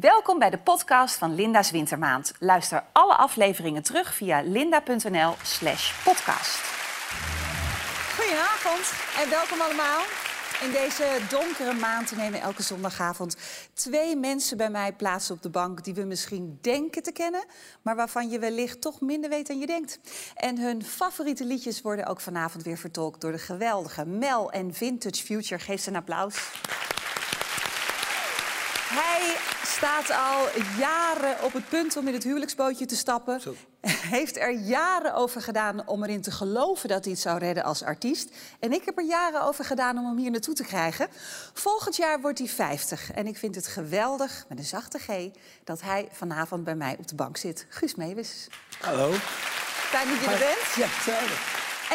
Welkom bij de podcast van Linda's Wintermaand. Luister alle afleveringen terug via linda.nl/slash podcast. Goedenavond en welkom allemaal. In deze donkere maand nemen elke zondagavond twee mensen bij mij plaats op de bank die we misschien denken te kennen, maar waarvan je wellicht toch minder weet dan je denkt. En hun favoriete liedjes worden ook vanavond weer vertolkt door de geweldige Mel en Vintage Future. Geef ze een applaus. Hij staat al jaren op het punt om in het huwelijksbootje te stappen. Zo. Heeft er jaren over gedaan om erin te geloven dat hij het zou redden als artiest. En ik heb er jaren over gedaan om hem hier naartoe te krijgen. Volgend jaar wordt hij 50. En ik vind het geweldig, met een zachte G, dat hij vanavond bij mij op de bank zit. Guus Meeuwis. Hallo. Fijn dat je er bent. Ja, hetzelfde.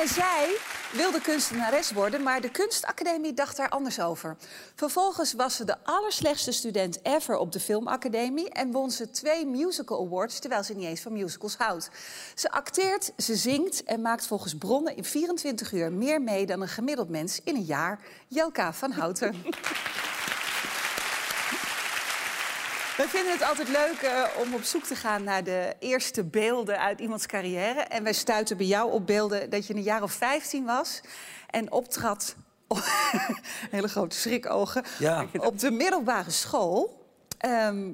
En zij wilde kunstenares worden, maar de kunstacademie dacht daar anders over. Vervolgens was ze de allerslechtste student ever op de filmacademie... en won ze twee musical awards, terwijl ze niet eens van musicals houdt. Ze acteert, ze zingt en maakt volgens bronnen in 24 uur... meer mee dan een gemiddeld mens in een jaar. Jelka van Houten. We vinden het altijd leuk eh, om op zoek te gaan naar de eerste beelden uit iemands carrière. En wij stuiten bij jou op beelden dat je een jaar of 15 was en optrad. hele grote schrikogen. Ja. Op de middelbare school. Ehm,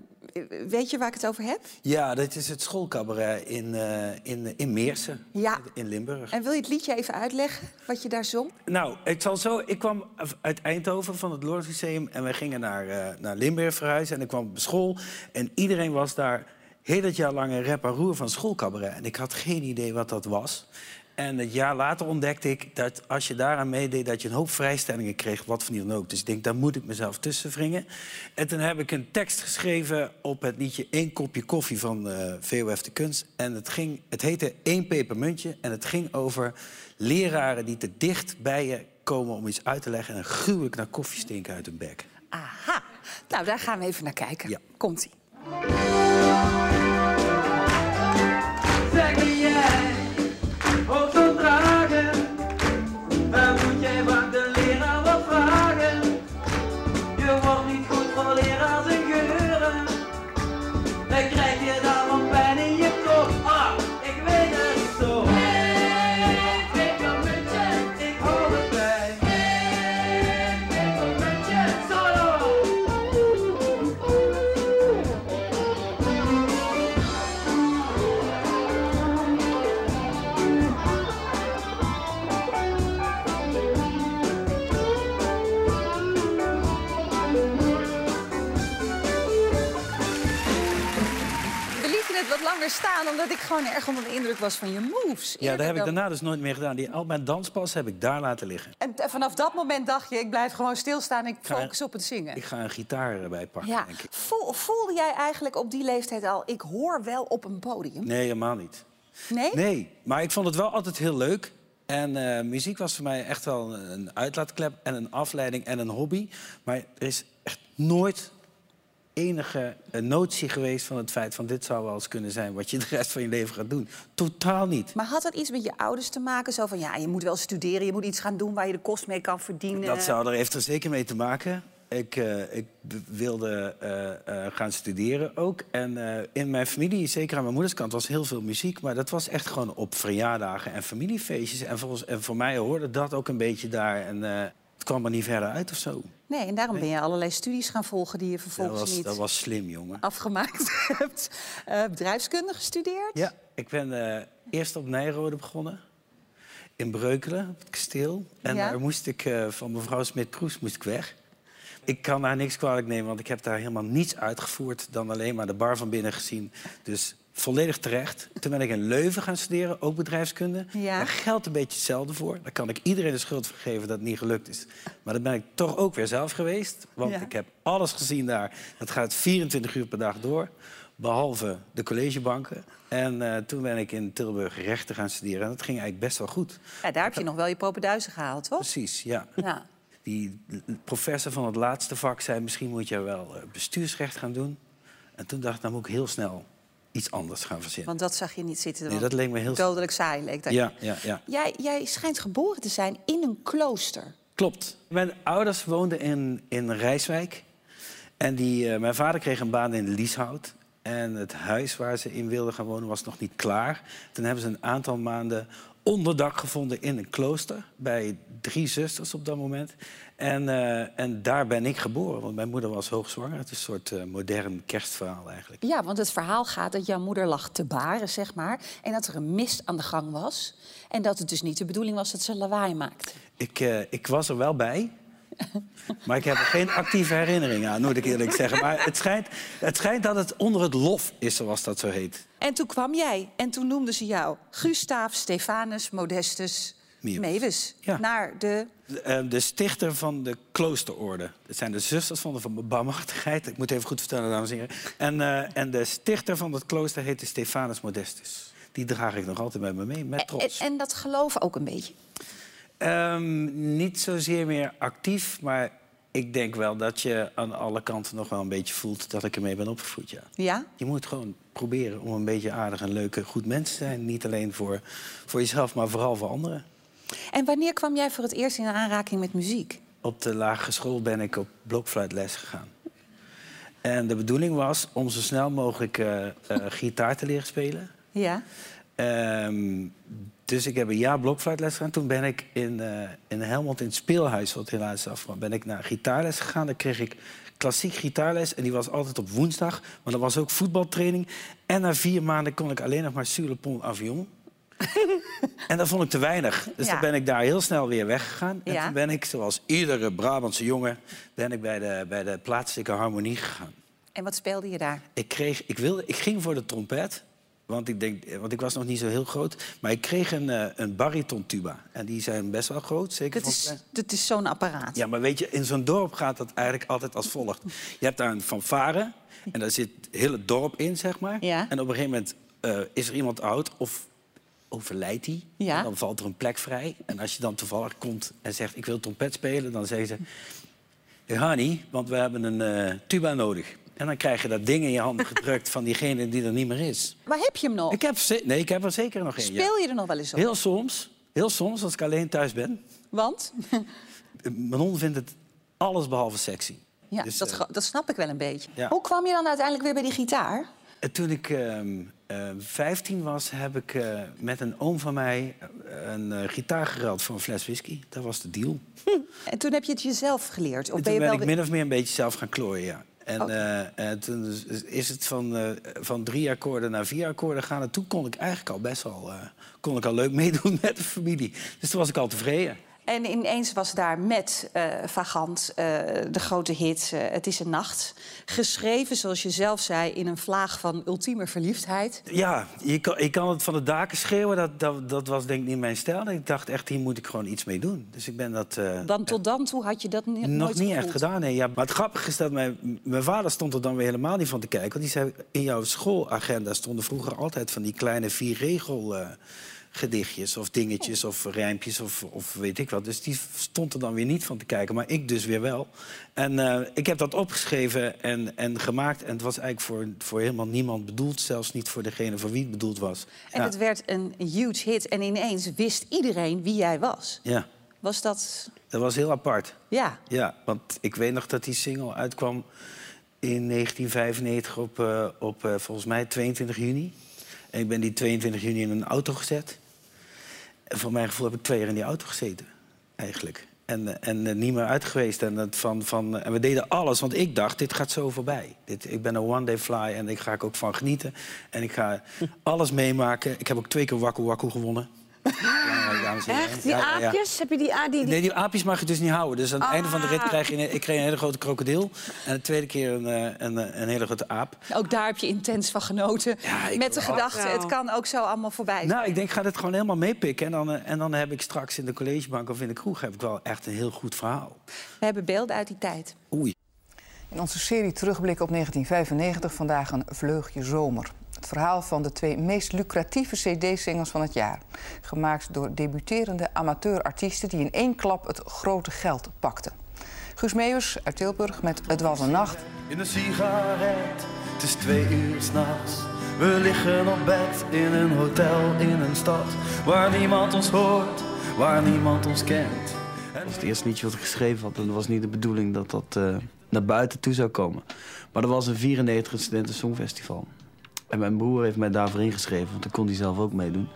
weet je waar ik het over heb? Ja, dat is het schoolcabaret in, eh, in, in Meersen, Ja. in Limburg. En wil je het liedje even uitleggen wat je daar zong? Nou, ik zal zo. Ik kwam uit Eindhoven van het Museum en wij gingen naar, eh, naar Limburg verhuizen. En ik kwam op school en iedereen was daar heel het jaar lang een rep en roer van schoolcabaret. En ik had geen idee wat dat was. En het jaar later ontdekte ik dat als je daaraan meedeed... dat je een hoop vrijstellingen kreeg, wat van die dan ook. Dus ik denk, daar moet ik mezelf tussen wringen. En toen heb ik een tekst geschreven op het liedje... Eén kopje koffie van eh VOF de Kunst. En het, ging, het heette Eén pepermuntje. En het ging over leraren die te dicht bij je komen om iets uit te leggen... en gruwelijk naar koffie stinken uit hun bek. Aha. Nou, daar gaan we even naar kijken. Ja. Komt-ie. Omdat ik gewoon erg onder de indruk was van je moves. Ja, dat heb ik daarna dus nooit meer gedaan. Die, al mijn danspas heb ik daar laten liggen. En vanaf dat moment dacht je, ik blijf gewoon stilstaan en ik focus op het zingen. Ik ga een gitaar erbij pakken, Ja. denk ik. Voel, voelde jij eigenlijk op die leeftijd al, ik hoor wel op een podium? Nee, helemaal niet. Nee? Nee, maar ik vond het wel altijd heel leuk. En eh, muziek was voor mij echt wel een uitlaatklep en een afleiding en een hobby. Maar er is echt nooit enige eh, notie geweest van het feit van dit zou wel eens kunnen zijn wat je de rest van je leven gaat doen. Totaal niet. Maar had dat iets met je ouders te maken? Zo van, ja, je moet wel studeren, je moet iets gaan doen waar je de kost mee kan verdienen. Dat zou er, heeft er zeker mee te maken. Ik, eh, ik wilde eh, gaan studeren ook. En in mijn familie, zeker aan mijn moeders kant, was heel veel muziek. Maar dat was echt gewoon op verjaardagen en familiefeestjes. En, volgens, en voor mij hoorde dat ook een beetje daar. En het kwam er niet verder uit of zo. Nee, en daarom ben je allerlei studies gaan volgen die je Dat vervolgens was, niet dat was slim, jongen. afgemaakt hebt. Eh, bedrijfskunde gestudeerd? Ja, ik ben eh, eerst op Nijrode begonnen. In Breukelen, op het kasteel. En Ja? daar moest ik eh, van mevrouw Smit-Kroes moest ik weg. Ik kan daar niks kwalijk nemen, want ik heb daar helemaal niets uitgevoerd... dan alleen maar de bar van binnen gezien. Dus volledig terecht. Toen ben ik in Leuven gaan studeren, ook bedrijfskunde. Ja. Daar geldt een beetje hetzelfde voor. Daar kan ik iedereen de schuld voor geven dat het niet gelukt is. Maar dat ben ik toch ook weer zelf geweest. Want Ja. ik heb alles gezien daar. Dat gaat 24 uur per dag door. Behalve de collegebanken. En eh, toen ben ik in Tilburg rechten gaan studeren. En dat ging eigenlijk best wel goed. Ja, daar heb je nog wel je propenduizen gehaald, toch? Precies, ja. Ja. Die professor van het laatste vak zei... misschien moet je wel eh, bestuursrecht gaan doen. En toen dacht ik, dan moet ik heel snel iets anders gaan verzinnen. Want dat zag je niet zitten. Nee, dat leek me heel... Dodelijk saai leek dat. Ja, ja, ja. Jij, jij schijnt geboren te zijn in een klooster. Klopt. Mijn ouders woonden in, in Rijswijk. En die, eh, mijn vader kreeg een baan in Lieshout. En het huis waar ze in wilden gaan wonen was nog niet klaar. Toen hebben ze een aantal maanden onderdak gevonden in een klooster. Bij drie zusters op dat moment. En, eh, en daar ben ik geboren, want mijn moeder was hoogzwanger. Het is een soort eh, modern kerstverhaal eigenlijk. Ja, want het verhaal gaat dat jouw moeder lag te baren, zeg maar. En dat er een mist aan de gang was. En dat het dus niet de bedoeling was dat ze lawaai maakte. Ik, eh, ik was er wel bij. Maar ik heb er geen actieve herinnering aan, moet ik eerlijk zeggen. Maar het schijnt, het schijnt dat het onder het lof is, zoals dat zo heet. En toen kwam jij en toen noemden ze jou Gustaaf Stefanus Modestus Mewes. Mewes. Ja. Naar de... De, eh, de stichter van de kloosterorde. Dat zijn de zusters van de barmhartigheid. Ik moet even goed vertellen, dames en heren. En, eh, en de stichter van het klooster heette Stefanus Modestus. Die draag ik nog altijd met me mee, met En, trots. en dat geloven ook een beetje. Ehm, niet zozeer meer actief, maar ik denk wel dat je aan alle kanten nog wel een beetje voelt dat ik ermee ben opgevoed. Ja. Ja? Je moet gewoon proberen om een beetje aardig en leuk en goed mens te zijn. Niet alleen voor, voor jezelf, maar vooral voor anderen. En wanneer kwam jij voor het eerst in aanraking met muziek? Op de lagere school ben ik op blokfluitles gegaan. En de bedoeling was om zo snel mogelijk eh, eh, gitaar te leren spelen. Ja. Ehm, dus ik heb een jaar blokfluitles gedaan. Toen ben ik in, eh, in Helmond in het speelhuis, wat helaas afgegaan, ben ik naar gitaarles gegaan. Dan kreeg ik klassiek gitaarles en die was altijd op woensdag. Maar dat was ook voetbaltraining. En na vier maanden kon ik alleen nog maar sur le pont avion. en dat vond ik te weinig. Dus Ja. dan ben ik daar heel snel weer weggegaan. En Ja. toen ben ik, zoals iedere Brabantse jongen, ben ik bij de, bij de plaatselijke harmonie gegaan. En wat speelde je daar? Ik, kreeg, ik, wilde, ik ging voor de trompet, want ik, denk, want ik was nog niet zo heel groot. Maar ik kreeg een, eh, een baritontuba. En die zijn best wel groot, zeker Dat is, dat is zo'n apparaat. Ja, maar weet je, in zo'n dorp gaat dat eigenlijk altijd als volgt. Je hebt daar een fanfare en daar zit het dorp in, zeg maar. Ja. En op een gegeven moment eh, is er iemand oud of overlijdt hij. Ja. En dan valt er een plek vrij. En als je dan toevallig komt en zegt, ik wil trompet spelen... dan zeggen ze, niet, want we hebben een eh, tuba nodig. En dan krijg je dat ding in je handen gedrukt van diegene die er niet meer is. Maar heb je hem nog? Ik heb, nee, ik heb er zeker nog één. Speel je er nog wel eens op? Heel soms, heel soms, als ik alleen thuis ben. Want? Mijn hond vindt het alles behalve sexy. Ja, Dus, dat, eh, dat snap ik wel een beetje. ja. Hoe kwam je dan uiteindelijk weer bij die gitaar? En toen ik ehm, eh, 15 was, heb ik eh, met een oom van mij eh, een eh, gitaar geruild voor een fles whisky. Dat was de deal. En toen heb je het jezelf geleerd? Of En ben toen je ben wel ik min of meer een beetje zelf gaan klooien, ja. En, en toen is- is het van, van drie akkoorden naar vier akkoorden gaan. En toen kon ik eigenlijk al best wel kon ik al leuk meedoen met de familie. Dus toen was ik al tevreden. En ineens was daar met eh, Vagant eh, de grote hit eh, Het is een nacht. Geschreven, zoals je zelf zei, in een vlaag van ultieme verliefdheid. Ja, je kan, het van de daken schreeuwen. Dat, dat, dat was denk ik niet mijn stijl. Ik dacht echt, hier moet ik gewoon iets mee doen. Dus ik ben dat... Dan tot dan toe had je dat ni- Nog nooit niet echt gedaan, nee. Ja, maar het grappige is dat mijn, mijn vader stond er dan weer helemaal niet van te kijken. Want die zei, in jouw schoolagenda stonden vroeger altijd van die kleine vierregel eh gedichtjes of dingetjes of rijmpjes of, of weet ik wat. Dus die stond er dan weer niet van te kijken, maar ik dus weer wel. En eh, ik heb dat opgeschreven en, en gemaakt. En het was eigenlijk voor, voor helemaal niemand bedoeld. Zelfs niet voor degene voor wie het bedoeld was. En ja. het werd een huge hit. En ineens wist iedereen wie jij was. ja, Was dat... dat was heel apart. Ja. Ja, want ik weet nog dat die single uitkwam in 1995 op, eh, op eh, volgens mij 22 juni. En ik ben die 22 juni in een auto gezet. En voor mijn gevoel heb ik twee jaar in die auto gezeten, eigenlijk. En, eh, en eh, niet meer uit geweest. En, het van, van, en we deden alles, want ik dacht, dit gaat zo voorbij. Dit, ik ben een one-day fly en ik ga er ook van genieten. En ik ga alles meemaken. Ik heb ook twee keer Wakku Wakku gewonnen. Echt? Die Ja, ja, ja. aapjes? Heb je die, a- die, die... Nee, die aapjes mag je dus niet houden. Dus aan het einde van de rit Ah. krijg je een, ik kreeg een hele grote krokodil. En de tweede keer een, eh, een, een hele grote aap. Ook daar heb je intens van genoten. Ja, Met de gedachte, Nou. het kan ook zo allemaal voorbij zijn. Nou, ik denk, ik ga dit gewoon helemaal meepikken. En dan, eh, en dan heb ik straks in de collegebank of in de kroeg... heb ik wel echt een heel goed verhaal. We hebben beelden uit die tijd. Oei. In onze serie Terugblik op 1995 vandaag een vleugje zomer. Het verhaal van de twee meest lucratieve cd-singles van het jaar. Gemaakt door debuterende amateurartiesten die in één klap het grote geld pakten. Guus Meeuwers uit Tilburg met Het was een nacht. In een sigaret, het is twee uur s'nachts. We liggen op bed in een hotel in een stad waar niemand ons hoort, waar niemand ons kent. Dat was het eerste liedje wat ik geschreven had. En dat was niet de bedoeling dat dat, eh, naar buiten toe zou komen. Maar er was een 94 Studenten Songfestival. En mijn broer heeft mij daarvoor ingeschreven, want dan kon hij zelf ook meedoen.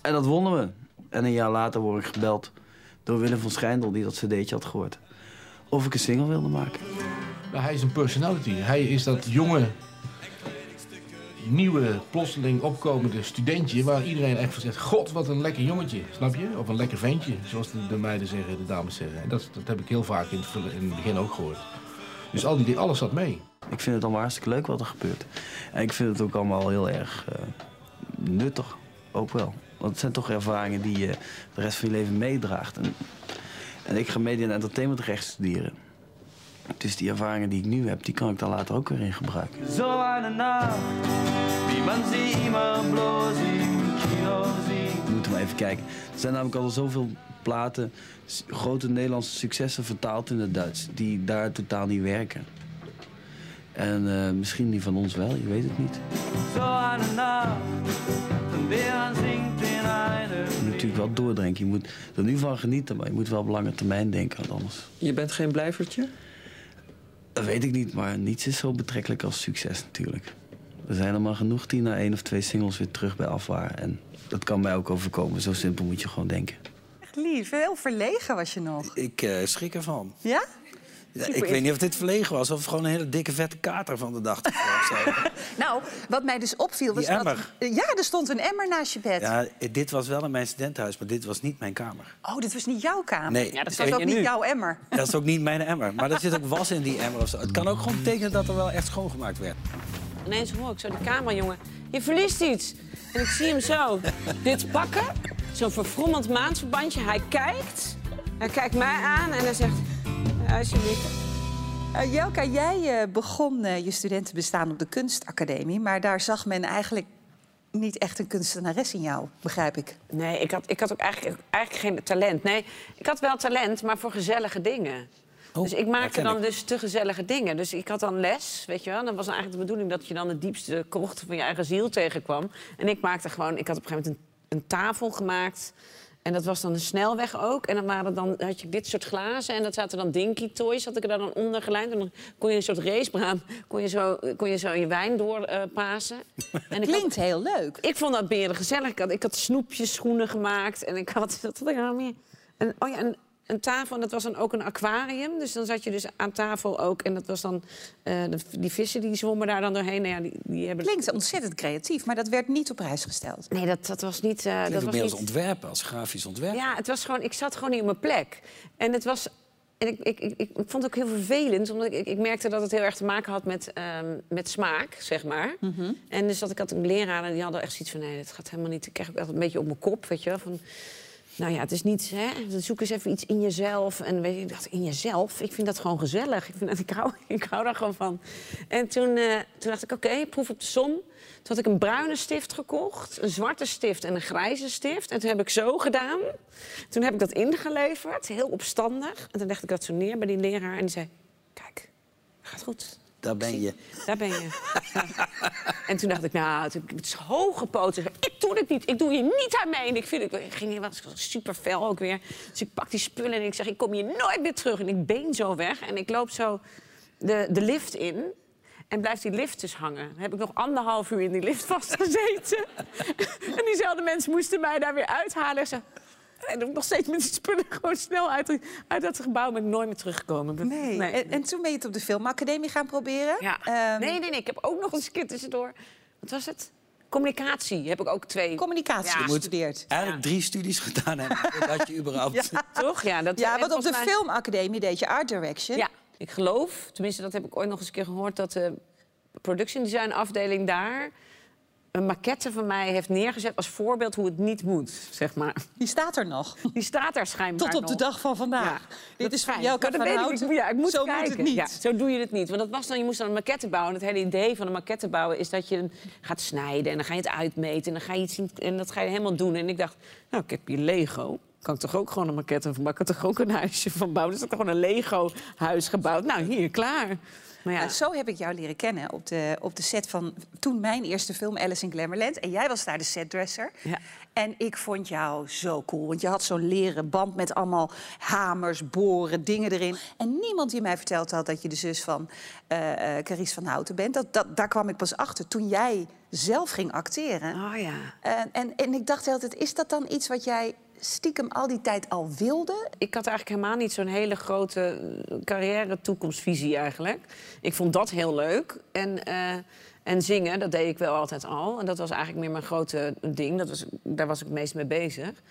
En dat wonnen we. En een jaar later word ik gebeld door Willem van Schijndel, die dat cd'tje had gehoord. Of ik een single wilde maken. Hij is een personality. Hij is dat jonge, nieuwe, plotseling opkomende studentje... waar iedereen echt van zegt, god, wat een lekker jongetje. Snap je? Of een lekker ventje, zoals de, de meiden zeggen, de dames zeggen. En dat, dat heb ik heel vaak in het, in het begin ook gehoord. Dus al die, alles zat mee. Ik vind het allemaal hartstikke leuk wat er gebeurt. En ik vind het ook allemaal heel erg eh, nuttig, ook wel. Want het zijn toch ervaringen die je de rest van je leven meedraagt. En, en ik ga media en entertainmentrecht studeren. Dus die ervaringen die ik nu heb, die kan ik daar later ook weer in gebruiken. Zo aan de. We moeten maar even kijken. Er zijn namelijk al zoveel platen, grote Nederlandse successen vertaald in het Duits, die daar totaal niet werken. En eh, misschien die van ons wel, je weet het niet. Zo aan de nacht, weer zingt in Je moet natuurlijk wel doordrinken. Je moet er nu van genieten, maar je moet wel op lange termijn denken, anders. Je bent geen blijvertje? Dat weet ik niet, maar niets is zo betrekkelijk als succes natuurlijk. Er zijn er maar genoeg die na één of twee singles weer terug bij af waren. En dat kan mij ook overkomen. Zo simpel moet je gewoon denken. Echt lief, heel verlegen was je nog. Ik eh, schrik ervan. Ja? Ja, ik weet niet of dit verlegen was of gewoon een hele dikke vette kater van de dag. Nou, wat mij dus opviel was Die dat... emmer. Ja, er stond een emmer naast je bed. ja, dit was wel in mijn studentenhuis, maar dit was niet mijn kamer. Oh, dit was niet jouw kamer. Nee. Ja, dat was ook niet nu. jouw emmer. Dat is ook niet mijn emmer. Maar er zit ook was in die emmer of zo. Het kan ook gewoon betekenen dat er wel echt schoongemaakt werd. Ineens hoor ik zo die kamerjongen. Je verliest iets. En ik zie hem zo. Dit pakken. Zo'n verfrommeld maandverbandje. Hij kijkt. Hij kijkt mij aan en hij zegt... "Ja, Alsjeblieft. Eh, Jelka, jij eh, begon eh, je studentenbestaan op de kunstacademie... maar daar zag men eigenlijk niet echt een kunstenares in jou, begrijp ik. Nee, ik had, ik had ook eigenlijk, eigenlijk geen talent. Nee, ik had wel talent, maar voor gezellige dingen. Oh, dus ik maakte dan ik. dus te gezellige dingen. Dus ik had dan les, weet je wel. Dan was eigenlijk de bedoeling dat je dan de diepste krochten van je eigen ziel tegenkwam. En ik maakte gewoon... Ik had op een gegeven moment een, een tafel gemaakt... En dat was dan een snelweg ook. En dan waren dan, had je dit soort glazen. En dat zaten dan Dinky Toys, had ik er dan onder gelijmd. En dan kon je een soort racebaan, kon je zo, kon je, zo je wijn doorpasen. en had- Klinkt heel leuk. ik vond dat beren gezellig. Ik had, ik had snoepjes, schoenen gemaakt. En ik had... Wat had ik nou meer? En, oh ja, een, een tafel. En dat was dan ook een aquarium. Dus dan zat je dus aan tafel ook. En dat was dan... eh, de- die vissen die zwommen daar dan doorheen. Nou ja, die, die hebben... Klinkt ontzettend creatief, maar dat werd niet op prijs gesteld. Nee, dat, dat was niet... eh, Dat was meer als niet... ontwerpen, als grafisch ontwerp. Ja, het was gewoon, ik zat gewoon niet op mijn plek. En het was. En ik, ik, ik, ik vond het ook heel vervelend, omdat ik, ik, ik merkte dat het heel erg te maken had met, ehm, met smaak, zeg maar. En dus dat ik had een leraar en die hadden echt zoiets van: nee, dat gaat helemaal niet. Ik kreeg ook echt een beetje op mijn kop, weet je wel. Van, nou ja, het is niet, hè, zoek eens even iets in jezelf. En weet je, dacht, in jezelf? Ik vind dat gewoon gezellig. Ik, vind dat, ik, hou, ik hou daar gewoon van. En toen, eh, toen dacht ik, oké, proef op de som. Toen had ik een bruine stift gekocht, een zwarte stift en een grijze stift. En toen heb ik zo gedaan. Toen heb ik dat ingeleverd, heel opstandig. En toen legde ik dat zo neer bij die leraar en die zei... Kijk, gaat goed. Daar ben je. Daar ben je. Ja. En toen dacht ik, nou, het hoog gepoten. Ik doe dit niet, ik doe hier niet aan mee. En ik, vind, ik ging hier was super fel ook weer. Dus ik pak die spullen en ik zeg, ik kom hier nooit meer terug. En ik been zo weg en ik loop zo de, de lift in. En blijft die lift dus hangen. Dan heb ik nog anderhalf uur in die lift vastgezeten. en diezelfde mensen moesten mij daar weer uithalen. En, zo, en dan nog steeds met die spullen gewoon snel uit, uit dat gebouw. Ben ik nooit meer teruggekomen. Nee. En, en toen ben je het op de filmacademie gaan proberen. Ja. Ehm, nee, nee, nee. Ik heb ook nog eens een keer tussendoor. Wat was het? Communicatie heb ik ook twee. Communicatie Ja. gestudeerd. Eigenlijk drie studies gedaan hebben voordat je überhaupt... Toch? Ja, dat, Ja, want op de mij- filmacademie deed je art direction. Ja, ik geloof, tenminste dat heb ik ooit nog eens een keer gehoord... dat de production design afdeling daar een maquette van mij heeft neergezet... als voorbeeld hoe het niet moet, zeg maar. Die staat er nog. Die staat daar schijnbaar Tot op de dag van vandaag. Ja, Dit is van van ik. Houten. Ik, ja, ik moet Zo kijken. moet het niet. Ja, zo doe je het niet. Want dat was dan, je moest dan een maquette bouwen. Het hele idee van een maquette bouwen is dat je hem gaat snijden... en dan ga je het uitmeten en dan ga je iets zien, en dat ga je helemaal doen. En ik dacht, nou, ik heb hier Lego. kan ik toch ook gewoon een maquette van maken? Kan ik toch ook een huisje van bouwen? Dus ik heb gewoon een Lego-huis gebouwd. Nou, hier, klaar. Maar ja, Nou, zo heb ik jou leren kennen op de, op de set van toen mijn eerste film, Alice in Glamourland. En jij was daar de setdresser. Ja. En ik vond jou zo cool. Want je had zo'n leren band met allemaal hamers, boren, dingen erin. En niemand die mij verteld had dat je de zus van eh, Carice van Houten bent. Dat, dat, daar kwam ik pas achter toen jij zelf ging acteren. oh ja. En, en ik dacht altijd, is dat dan iets wat jij stiekem al die tijd al wilde? Ik had eigenlijk helemaal niet zo'n hele grote carrière-toekomstvisie eigenlijk. Ik vond dat heel leuk. En, eh, en zingen, dat deed ik wel altijd al. En dat was eigenlijk meer mijn grote ding. Dat was, daar was ik het meest mee bezig.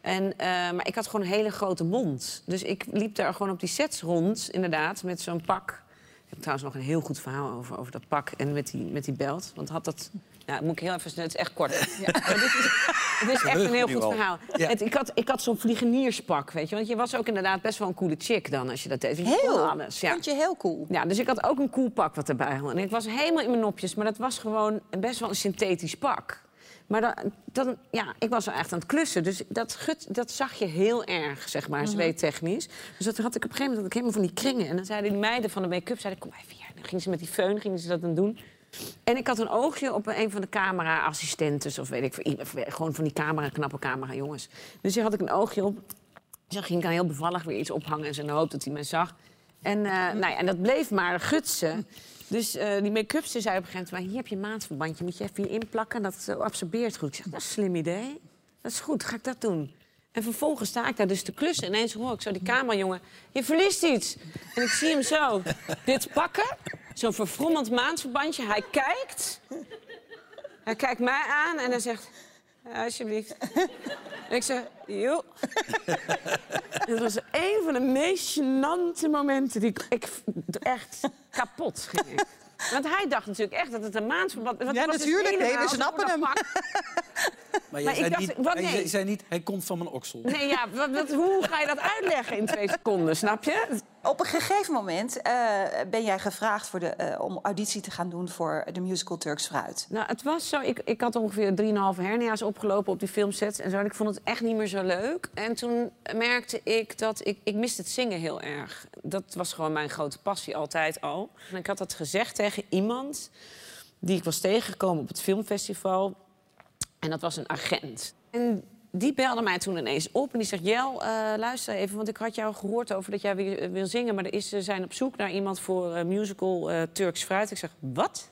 En, eh, maar ik had gewoon een hele grote mond. Dus ik liep daar gewoon op die sets rond, inderdaad, met zo'n pak. Ik heb trouwens nog een heel goed verhaal over, over dat pak en met die, met die belt. Want had dat... Ja, moet ik heel even... Het is echt kort. Ja. Dit is, het is echt een heel goed al. verhaal. Ja. Het- ik had, ik had zo'n vliegenierspak, weet je. Want je was ook inderdaad best wel een coole chick dan, als je dat deed. Want je Heel. alles, ja. Vond je heel cool. Ja, dus ik had ook een cool pak wat erbij had. En ik was helemaal in mijn nopjes, maar dat was gewoon best wel een synthetisch pak. Maar dan, dan ja, ik was echt aan het klussen. Dus dat, gut, dat zag je heel erg, zeg maar, zweettechnisch. Dus dat had ik op een gegeven moment helemaal van die kringen. En dan zeiden die meiden van de make-up, zeiden, kom even hier. Dan gingen ze met die föhn, gingen ze dat dan doen. En ik had een oogje op een van de camera-assistentes... of weet ik gewoon van die camera, knappe camera-jongens. Dus hier had ik een oogje op. Dan ging ik heel bevallig weer iets ophangen... en ze hoop dat hij mij zag. En, eh, nou ja, en dat bleef maar gutsen. Dus eh, die make-up zei op een gegeven moment... hier heb je een maandverbandje, moet je even hier inplakken... dat eh, absorbeert goed. Ik zeg, dat is een slim idee. Dat is goed, ga ik dat doen. En vervolgens sta ik daar dus te klussen. En ineens hoor ik zo die camerajongen... je verliest iets. En ik zie hem zo dit pakken. Zo'n verfrommeld maandverbandje. Hij kijkt. Hij kijkt mij aan en hij zegt... "Ja, alsjeblieft. En ik zeg, joh. Het was een van de meest gênante momenten die ik, ik echt kapot ging. ik. Want hij dacht natuurlijk echt dat het een maandverband want Ja, dus natuurlijk. Nee, we snappen hem. dat. Maar jij Maar ik zei, dacht, niet, wat, nee. zei- zei niet, hij komt van mijn oksel. Nee, ja, wat, wat- hoe ga je dat uitleggen in twee seconden, snap je? Op een gegeven moment eh, ben jij gevraagd voor de, eh, om auditie te gaan doen voor de musical Turks Fruit. Nou, het was zo. Ik, ik had ongeveer 3,5 hernia's opgelopen op die filmsets en zo. Ik vond het echt niet meer zo leuk. En toen merkte ik dat ik, ik miste het zingen heel erg. Dat was gewoon mijn grote passie altijd al. En ik had dat gezegd tegen iemand die ik was tegengekomen op het filmfestival. En dat was een agent. En die belde mij toen ineens op en die zegt... Jel, eh, luister even, want ik had jou gehoord over dat jij weer eh, wil zingen... maar er is, ze zijn op zoek naar iemand voor eh, musical eh, Turks Fruit. Ik zeg, wat?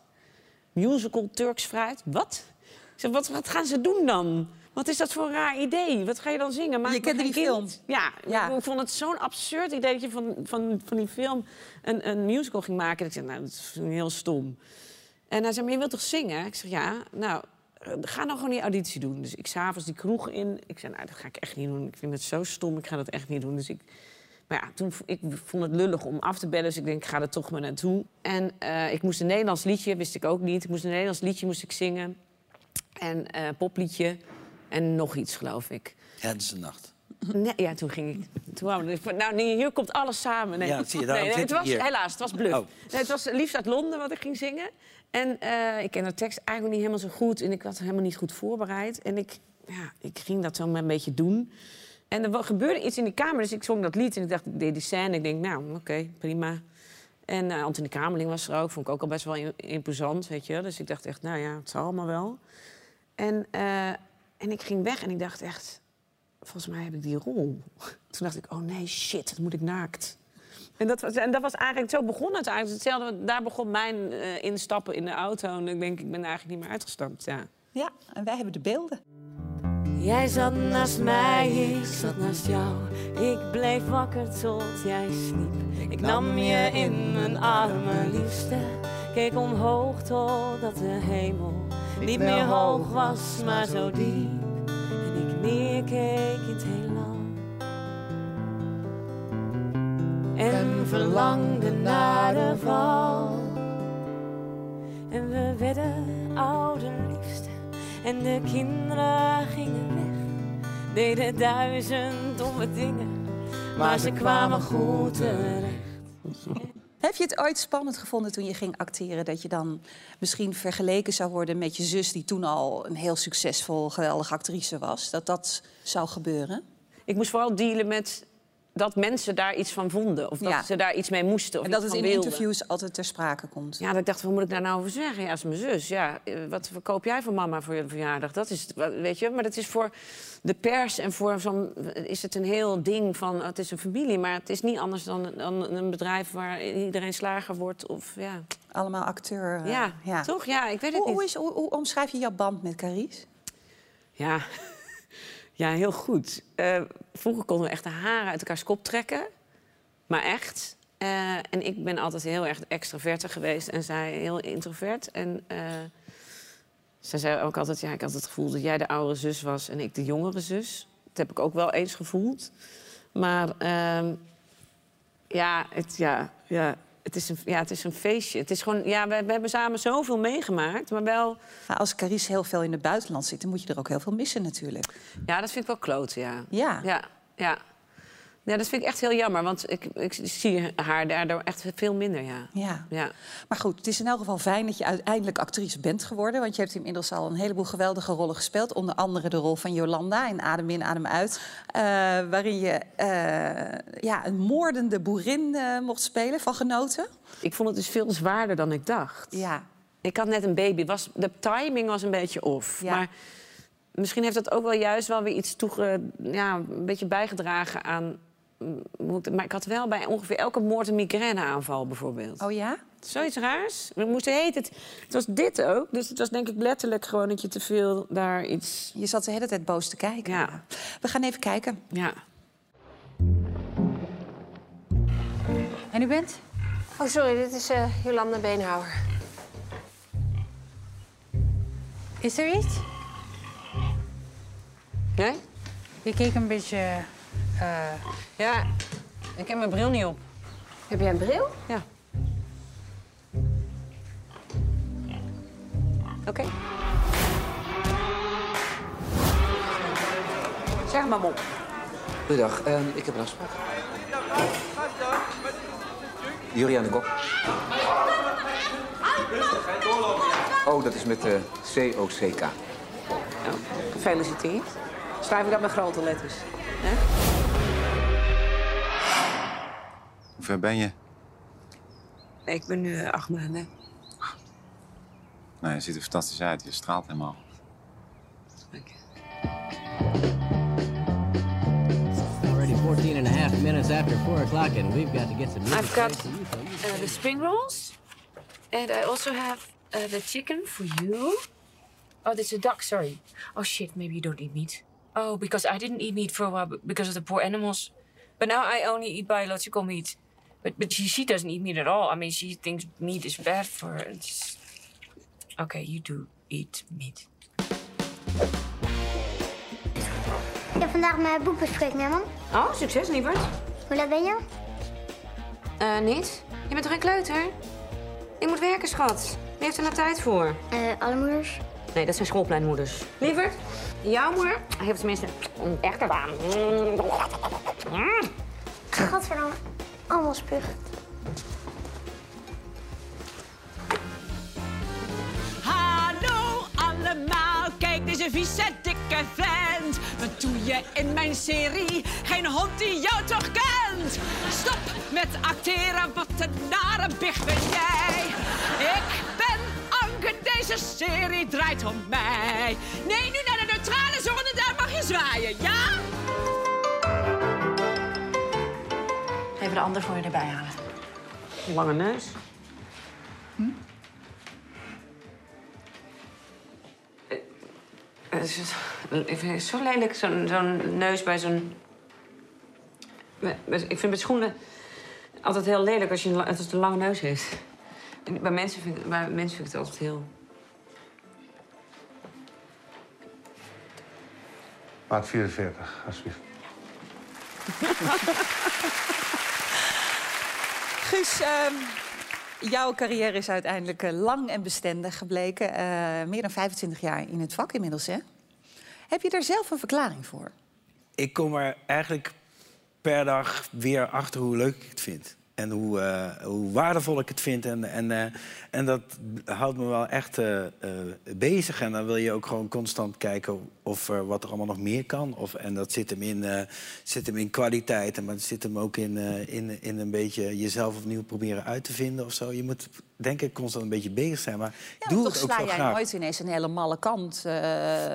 Musical Turks Fruit? Wat? Ik zeg, wat, wat gaan ze doen dan? Wat is dat voor een raar idee? Wat ga je dan zingen? Maak Je geen die film? Ja, Ja. ik vond het zo'n absurd idee dat je van, van, van die film een, een musical ging maken. Dat ik zei, nou, dat is heel stom. En hij zei, maar je wilt toch zingen? Ik zeg, ja. Nou, eh, ga dan gewoon die auditie doen. Dus ik s'avonds die kroeg in. Ik zei, nou, dat ga ik echt niet doen. Ik vind het zo stom, ik ga dat echt niet doen. Dus ik... Maar ja, toen, ik vond het lullig om af te bellen, dus ik denk, ik ga er toch maar naartoe. En eh, ik moest een Nederlands liedje, wist ik ook niet. Ik moest een Nederlands liedje moest ik zingen. En eh popliedje. En nog iets, geloof ik. Het is een nacht. Nee, ja, toen ging ik. Toen ik- nou, nee, hier komt alles samen. Nee, Ja, zie je, nee, nee, het was hier. helaas, het was bluff. Oh. Nee, het was liefst uit Londen wat ik ging zingen. En eh, ik ken de tekst eigenlijk niet helemaal zo goed. En ik had helemaal niet goed voorbereid. En ik, ja, ik ging dat zo maar een beetje doen. En er gebeurde iets in die kamer, dus ik zong dat lied. En ik dacht, ik deed die scène. Ik denk, nou, oké, prima. En Anthony Kamerling was er ook. Vond ik ook al best wel imposant, weet je. Dus ik dacht echt, nou ja, het zal allemaal wel. En, eh, en ik ging weg en ik dacht echt volgens mij heb ik die rol. Toen dacht ik, oh nee, shit, dat moet ik naakt. En dat was, en dat was eigenlijk, zo begon het eigenlijk. Hetzelfde, daar begon mijn eh, instappen in de auto. En ik denk, ik ben er eigenlijk niet meer uitgestapt, ja. Ja, en wij hebben de beelden. Jij zat naast mij, ik zat naast jou. Ik bleef wakker tot jij sliep. Ik nam je in mijn armen, liefste. Keek omhoog totdat de hemel niet meer hoog was, maar zo diep. En ik neerkeek in het heelal. En verlangde naar de val. En we werden ouder, liefste. En de kinderen gingen weg. Deden duizend domme dingen. Maar ze kwamen goed terecht. Heb je het ooit spannend gevonden toen je ging acteren... dat je dan misschien vergeleken zou worden met je zus... die toen al een heel succesvol, geweldige actrice was? Dat dat zou gebeuren? ik moest vooral dealen met dat mensen daar iets van vonden. Of dat Ja. ze daar iets mee moesten. Of En dat het van in wilden. interviews altijd ter sprake komt. Ja, dat ik dacht, wat moet ik daar nou over zeggen? Ja, als mijn zus. Ja, eh, wat koop jij voor mama voor je verjaardag? Dat is, weet je, maar dat is voor de pers en voor zo'n... is het een heel ding van, het is een familie... maar het is niet anders dan, dan een bedrijf waar iedereen slager wordt. Of, ja. Allemaal acteur. eh, Ja, toch? Ja, ik weet het Hoe, hoe, niet. is, hoe, hoe omschrijf je jouw band met Carice? Ja. Ja, heel goed. Eh, vroeger konden we echt de haren uit elkaars kop trekken. Maar echt. Eh, en ik ben altijd heel erg extraverte geweest en zij heel introvert. En eh zij zei ook altijd, ja, ik had het gevoel dat jij de oudere zus was en ik de jongere zus. Dat heb ik ook wel eens gevoeld. Maar ehm, ja, het, ja, ja, het, is een, ja, het is een feestje. Het is gewoon, ja, we, we hebben samen zoveel meegemaakt, maar wel... Maar als Carice heel veel in het buitenland zit, dan moet je er ook heel veel missen natuurlijk. Ja, dat vind ik wel kloten, ja. Ja. Ja, ja. Ja, dat vind ik echt heel jammer, want ik, ik zie haar daardoor echt veel minder, ja. Ja. ja. Maar goed, het is in elk geval fijn dat je uiteindelijk actrice bent geworden. Want je hebt inmiddels al een heleboel geweldige rollen gespeeld. Onder andere de rol van Jolanda in Adem in, Adem uit. eh, waarin je eh, ja, een moordende boerin eh, mocht spelen, van genoten. Ik vond het dus veel zwaarder dan ik dacht. Ja. Ik had net een baby. Was, de timing was een beetje off. Ja. Maar misschien heeft dat ook wel juist wel weer iets toege, ja, een beetje bijgedragen aan... Maar ik had wel bij ongeveer elke moord een migraineaanval bijvoorbeeld. Oh ja? Zoiets raars. We moesten heet het. Het was dit ook. Dus het was denk ik letterlijk gewoon dat je te veel daar iets. Je zat de hele tijd boos te kijken. Ja. We gaan even kijken. Ja. En u bent? Oh, sorry, dit is eh, Jolanda Beenhouwer. Is er iets? Nee? Je keek een beetje... eh, Ja. Ik heb mijn bril niet op. Heb jij een bril? Ja. Oké. Zeg maar, mop. Goedendag, ehm, ik heb een afspraak. Juriaan de Kok. Oh, dat is met de COCK. Nou, gefeliciteerd. Schrijf ik dat met grote letters. Hè? Hoe ver ben je? Ik ben nu eh, acht maanden. Nou, je ziet er fantastisch uit. Je straalt helemaal. Already 14 and a half minutes after 4 o'clock, and we've got to get some meat. I've got uh, the spring rolls, and I also have uh, the chicken for you. Oh, that's a duck. Sorry. Oh shit, maybe you don't eat meat. Oh, because I didn't eat meat for a while because of the poor animals, but now I only eat biological meat. But but she, she doesn't eat meat at all. I mean, she thinks meat is bad for her. It's... Okay, you do eat meat. Ik heb vandaag mijn boekbespreking, hè, man? Oh, succes, lieverd. Hoe laat ben je? Eh, niet? Je bent toch geen kleuter? Ik moet werken, schat. Wie heeft er nou tijd voor? Eh, alle moeders. Nee, dat zijn schoolpleinmoeders. Lieverd, jouw moeder heeft tenminste een echte baan. Gadverdamme. Allemaal spuug. Hallo allemaal, kijk deze vieze dikke vent. Wat doe je in mijn serie? Geen hond die jou toch kent. Stop met acteren, wat een nare big ben jij. Ik ben Anke, deze serie draait om mij. Nee, nu naar de neutrale zone, daar mag je zwaaien, ja? De ander voor je erbij halen. Lange neus. Het is, ik vind het zo lelijk, zo'n zo'n neus bij zo'n... Ik vind met schoenen altijd heel lelijk als je een, als het een lange neus heeft. En Bij mensen vind, ik- bij mensen vind ik het altijd heel... Maat 44, alsjeblieft. Guus, ehm, jouw carrière is uiteindelijk eh, lang en bestendig gebleken. Eh, meer dan 25 jaar in het vak inmiddels, hè? Heb je daar zelf een verklaring voor? Ik kom er eigenlijk per dag weer achter hoe leuk ik het vind. En hoe, eh, hoe waardevol ik het vind. En, en, eh, en dat houdt me wel echt eh, bezig. En dan wil je ook gewoon constant kijken of wat er allemaal nog meer kan. Of, en dat zit hem in, zit hem in kwaliteiten, maar het zit hem ook in, in, in een beetje jezelf opnieuw proberen uit te vinden of zo. Je moet denk ik constant een beetje bezig zijn. Maar Ja, doe toch het ook sla jij graag. nooit ineens een hele malle kant.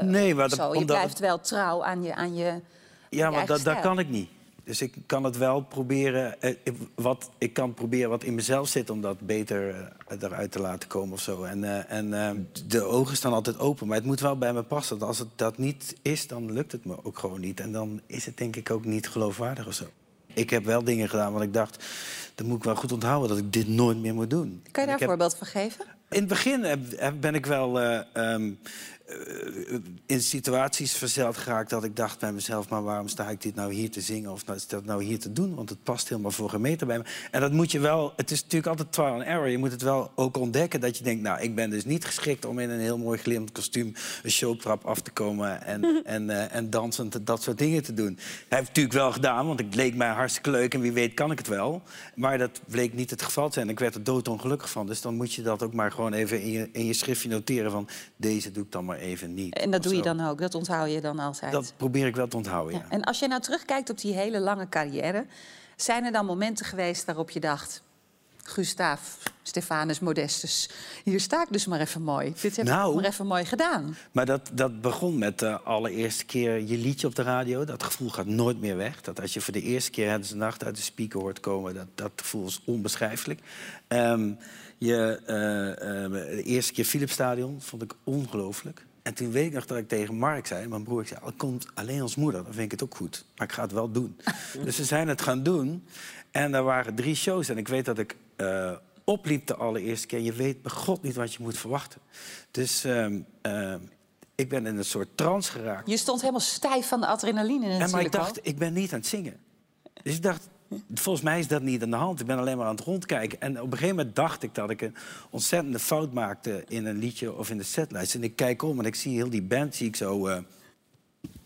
Nee, maar dat- zo. Je omdat- blijft wel trouw aan je, aan je Ja, maar dat, dat kan ik niet. Dus ik kan het wel proberen. eh, ik- wat, ik kan proberen wat in mezelf zit om dat beter eh, eruit te laten komen of zo. En, eh, en eh, de ogen staan altijd open, maar het moet wel bij me passen. Want Als het dat niet is, dan lukt het me ook gewoon niet. En dan is het denk ik ook niet geloofwaardig of zo. Ik heb wel dingen gedaan want ik dacht, dan moet ik wel goed onthouden dat ik dit nooit meer moet doen. Kan je daar een heb- voorbeeld van geven? in het begin ben ik wel eh, ehm, eh, in situaties verzeld geraakt dat ik dacht bij mezelf... maar waarom sta ik dit nou hier te zingen of is dat nou hier te doen? Want het past helemaal voor geen meter bij me. En dat moet je wel... Het is natuurlijk altijd trial and error. Je moet het wel ook ontdekken dat je denkt... nou, ik ben dus niet geschikt om in een heel mooi glimmend kostuum... een showtrap af te komen en, en, eh, en dansend dat soort dingen te doen. Hij heeft het natuurlijk wel gedaan, want ik leek mij hartstikke leuk... en wie weet kan ik het wel. Maar dat bleek niet het geval te zijn. Ik werd er doodongelukkig van. Dus dan moet je dat ook maar gewoon even in je, in je schriftje noteren... van deze doe ik dan maar even niet. En dat doe je dan ook, dat onthoud je dan altijd. Dat probeer ik wel te onthouden, ja. Ja. En als je nou terugkijkt op die hele lange carrière... zijn er dan momenten geweest waarop je dacht... Gustaaf, Stefanus, Modestus, hier sta ik dus maar even mooi. Dit heb Nou. ik maar even mooi gedaan. Maar dat, dat begon met de allereerste keer je liedje op de radio. Dat gevoel gaat nooit meer weg. Dat als je voor de eerste keer het nacht uit de speaker hoort komen... dat, dat gevoel is onbeschrijfelijk. Ehm, je, eh, eh, de eerste keer Philipsstadion vond ik ongelooflijk. En toen weet ik nog dat ik tegen Mark zei, mijn broer, ik zei... al komt alleen als moeder, dan vind ik het ook goed. Maar ik ga het wel doen. dus we zijn het gaan doen. En er waren drie shows. En ik weet dat ik eh, opliep de allereerste keer. Je weet bij god niet wat je moet verwachten. Dus ehm, ehm, ik ben in een soort trance geraakt. Je stond helemaal stijf van de adrenaline En natuurlijk maar ik al. dacht, ik ben niet aan het zingen. Dus ik dacht, volgens mij is dat niet aan de hand. Ik ben alleen maar aan het rondkijken. En op een gegeven moment dacht ik dat ik een ontzettende fout maakte... in een liedje of in de setlijst. En ik kijk om en ik zie heel die band, zie ik zo... eh.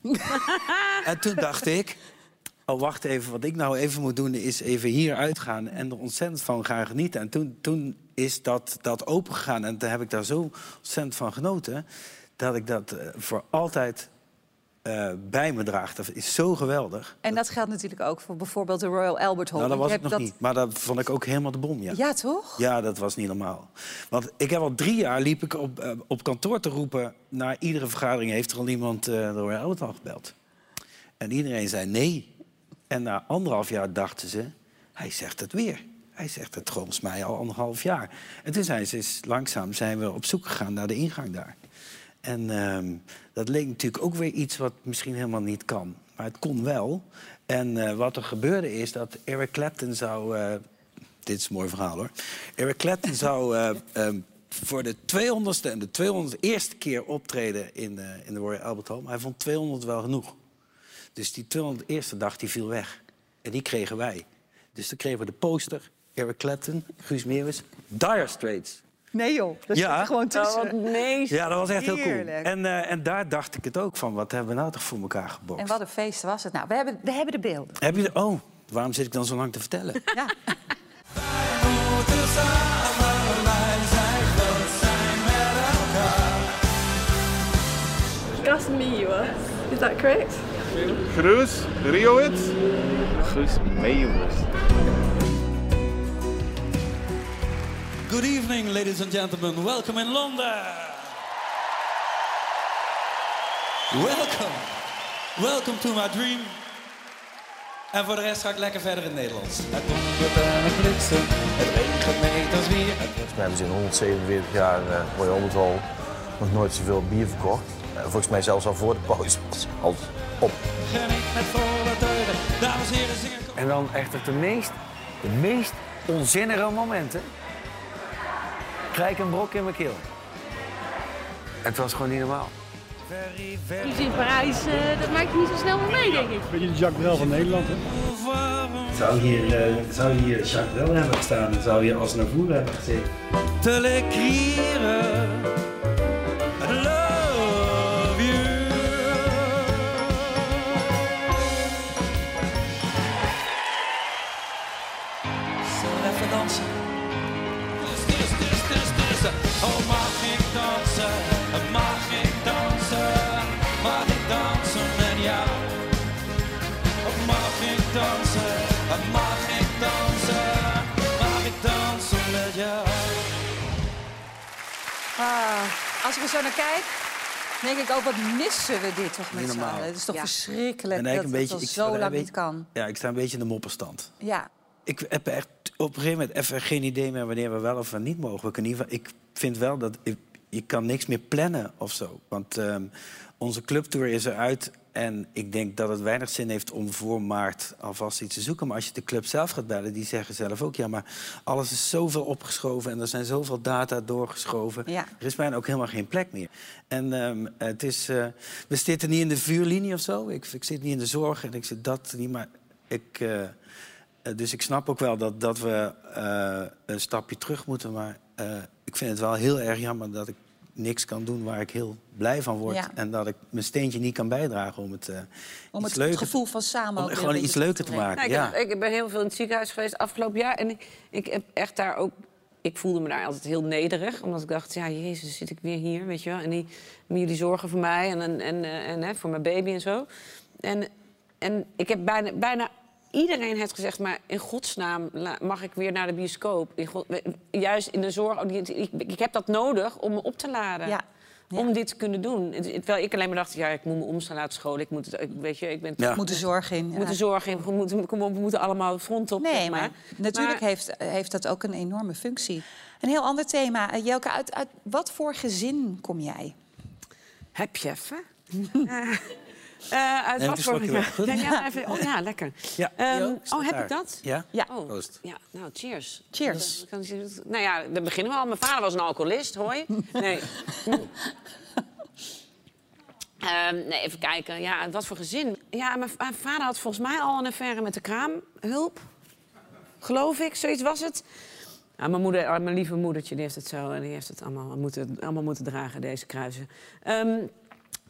en toen dacht ik... Oh, wacht even. Wat ik nou even moet doen, is even hier uitgaan... en er ontzettend van gaan genieten. En toen, toen is dat, dat opengegaan. En toen heb ik daar zo ontzettend van genoten... dat ik dat eh, voor altijd eh, bij me draag. Dat is zo geweldig. En dat geldt natuurlijk ook voor bijvoorbeeld de Royal Albert Hall. Nou, dat was hebt nog niet. Maar dat vond ik ook helemaal de bom, ja. Ja, toch? Ja, dat was niet normaal. Want ik heb al drie jaar liep ik op, eh, op kantoor te roepen... na iedere vergadering heeft er al iemand eh de Royal Albert Hall gebeld. En iedereen zei nee. En na anderhalf jaar dachten ze, hij zegt het weer. Hij zegt het volgens mij al anderhalf jaar. En toen zijn ze langzaam zijn we op zoek gegaan naar de ingang daar. En ehm, dat leek natuurlijk ook weer iets wat misschien helemaal niet kan. Maar het kon wel. En eh, wat er gebeurde is dat Eric Clapton zou... eh, dit is een mooi verhaal hoor. Eric Clapton zou eh, ehm, voor de 200ste en de 201ste keer optreden in, in de Royal Albert Hall. Maar hij vond 200 wel genoeg. Dus die 201ste dag die viel weg. En die kregen wij. Dus toen kregen we de poster, Eric Clapton, Guus Meeuwis, Dire Straits. Nee joh, dat Ja. zit er gewoon tussen. Oh, wat nee. Ja, dat was echt heel cool. En, eh, en daar dacht ik het ook van. Wat hebben we nou toch voor elkaar gebokst? En wat een feest was het. Nou, we hebben, we hebben de beelden. Heb je de... Oh, waarom zit ik dan zo lang te vertellen? Ja. Is that correct? Gruus Riowit. Gruus Meeuwis. Good evening, ladies and gentlemen. Welcome in London. Welcome. Welcome to my dream. En voor de rest ga ik lekker verder in het Nederlands. Het dondert en het bliksem, het regent meters weer. Volgens mij hebben ze in 147 jaar uh, Royal Albert Hall nog nooit zoveel bier verkocht. Uh, volgens mij zelfs al voor de pauze was alles op. Geniet met volle. Dames en heren, zingen. En dan echt op de meest, de meest onzinnige momenten krijg ik een brok in mijn keel. Het was gewoon niet normaal. Dus in Parijs, uh, dat maakt je niet zo snel meer mee, denk ik. Beetje de Jacques Brel van Nederland, hè? Zou hier, uh, zou hier Jacques Brel hebben gestaan zou hier als naar voren hebben gezeten? Te Als ik er zo naar kijk, denk ik ook, wat missen we dit toch met Niet z'n allen? Het is toch Ja. verschrikkelijk En dat een beetje- ik zo een lang niet kan. Ja, ik sta een beetje in de mopperstand. Ja. Ik heb echt op een gegeven moment even geen idee meer wanneer we wel of we niet mogen. In ieder geval- ik vind wel dat ik, je kan niks meer plannen of zo. Want ehm, onze clubtour is eruit. En ik denk dat het weinig zin heeft om voor maart alvast iets te zoeken. Maar als je de club zelf gaat bellen, die zeggen zelf ook... ja, maar alles is zoveel opgeschoven en er zijn zoveel data doorgeschoven. Ja. Er is bijna ook helemaal geen plek meer. En ehm, het is, eh, we zitten niet in de vuurlinie of zo. Ik, ik zit niet in de zorg en ik zit dat niet. Maar ik, eh, eh, dus ik snap ook wel dat, dat we een stapje terug moeten. Maar ik vind het wel heel erg jammer dat ik niks kan doen waar ik heel blij van word. Ja. En dat ik mijn steentje niet kan bijdragen om het, eh Om het leuker gevoel van samen om gewoon iets leuker te maken. Nou, ik, ja. heb, ik ben heel veel in het ziekenhuis geweest afgelopen jaar. En ik, ik heb echt daar ook... Ik voelde me daar altijd heel nederig. Omdat ik dacht, ja, jezus, zit ik weer hier, weet je wel. En die, en jullie zorgen voor mij en, en, en, eh, en hè, voor mijn baby en zo. En, en ik heb bijna, bijna iedereen heeft gezegd... maar in godsnaam mag ik weer naar de bioscoop. In God- juist in de zorg. oh, Ik, ik heb dat nodig om me op te laden. Ja. Om dit te kunnen doen. Het- Terwijl ik alleen maar dacht, ja, ik moet me omstaan laten scholen. Ik moet ik, weet je, ik ben Ja. Moet de zorg in. we moeten zorgen, we moeten, kom op, we moeten allemaal front op. Nee, zeg maar natuurlijk Maar- heeft, heeft dat ook een enorme functie. Een heel ander thema. Eh, Jelke, uit, uit wat voor gezin kom jij? Heb je even? Eh, eh, uit. Goed. Ja, ja, even, oh ja, lekker. Ja, Ehm, oh, heb daar. ik dat? Ja? Ja. Oh, Proost. ja, nou, cheers. Cheers. Nou ja, dan beginnen we al. Mijn vader was een alcoholist, je? Nee. Ehm, nee, even kijken. Ja, wat voor gezin? Ja, mijn, mijn vader had volgens mij al een affaire met de kraamhulp. Geloof ik, zoiets was het. Ja, mijn, moeder, ah, mijn lieve moedertje die heeft het zo... Die heeft het allemaal moeten, allemaal moeten dragen, deze kruisen. Ehm,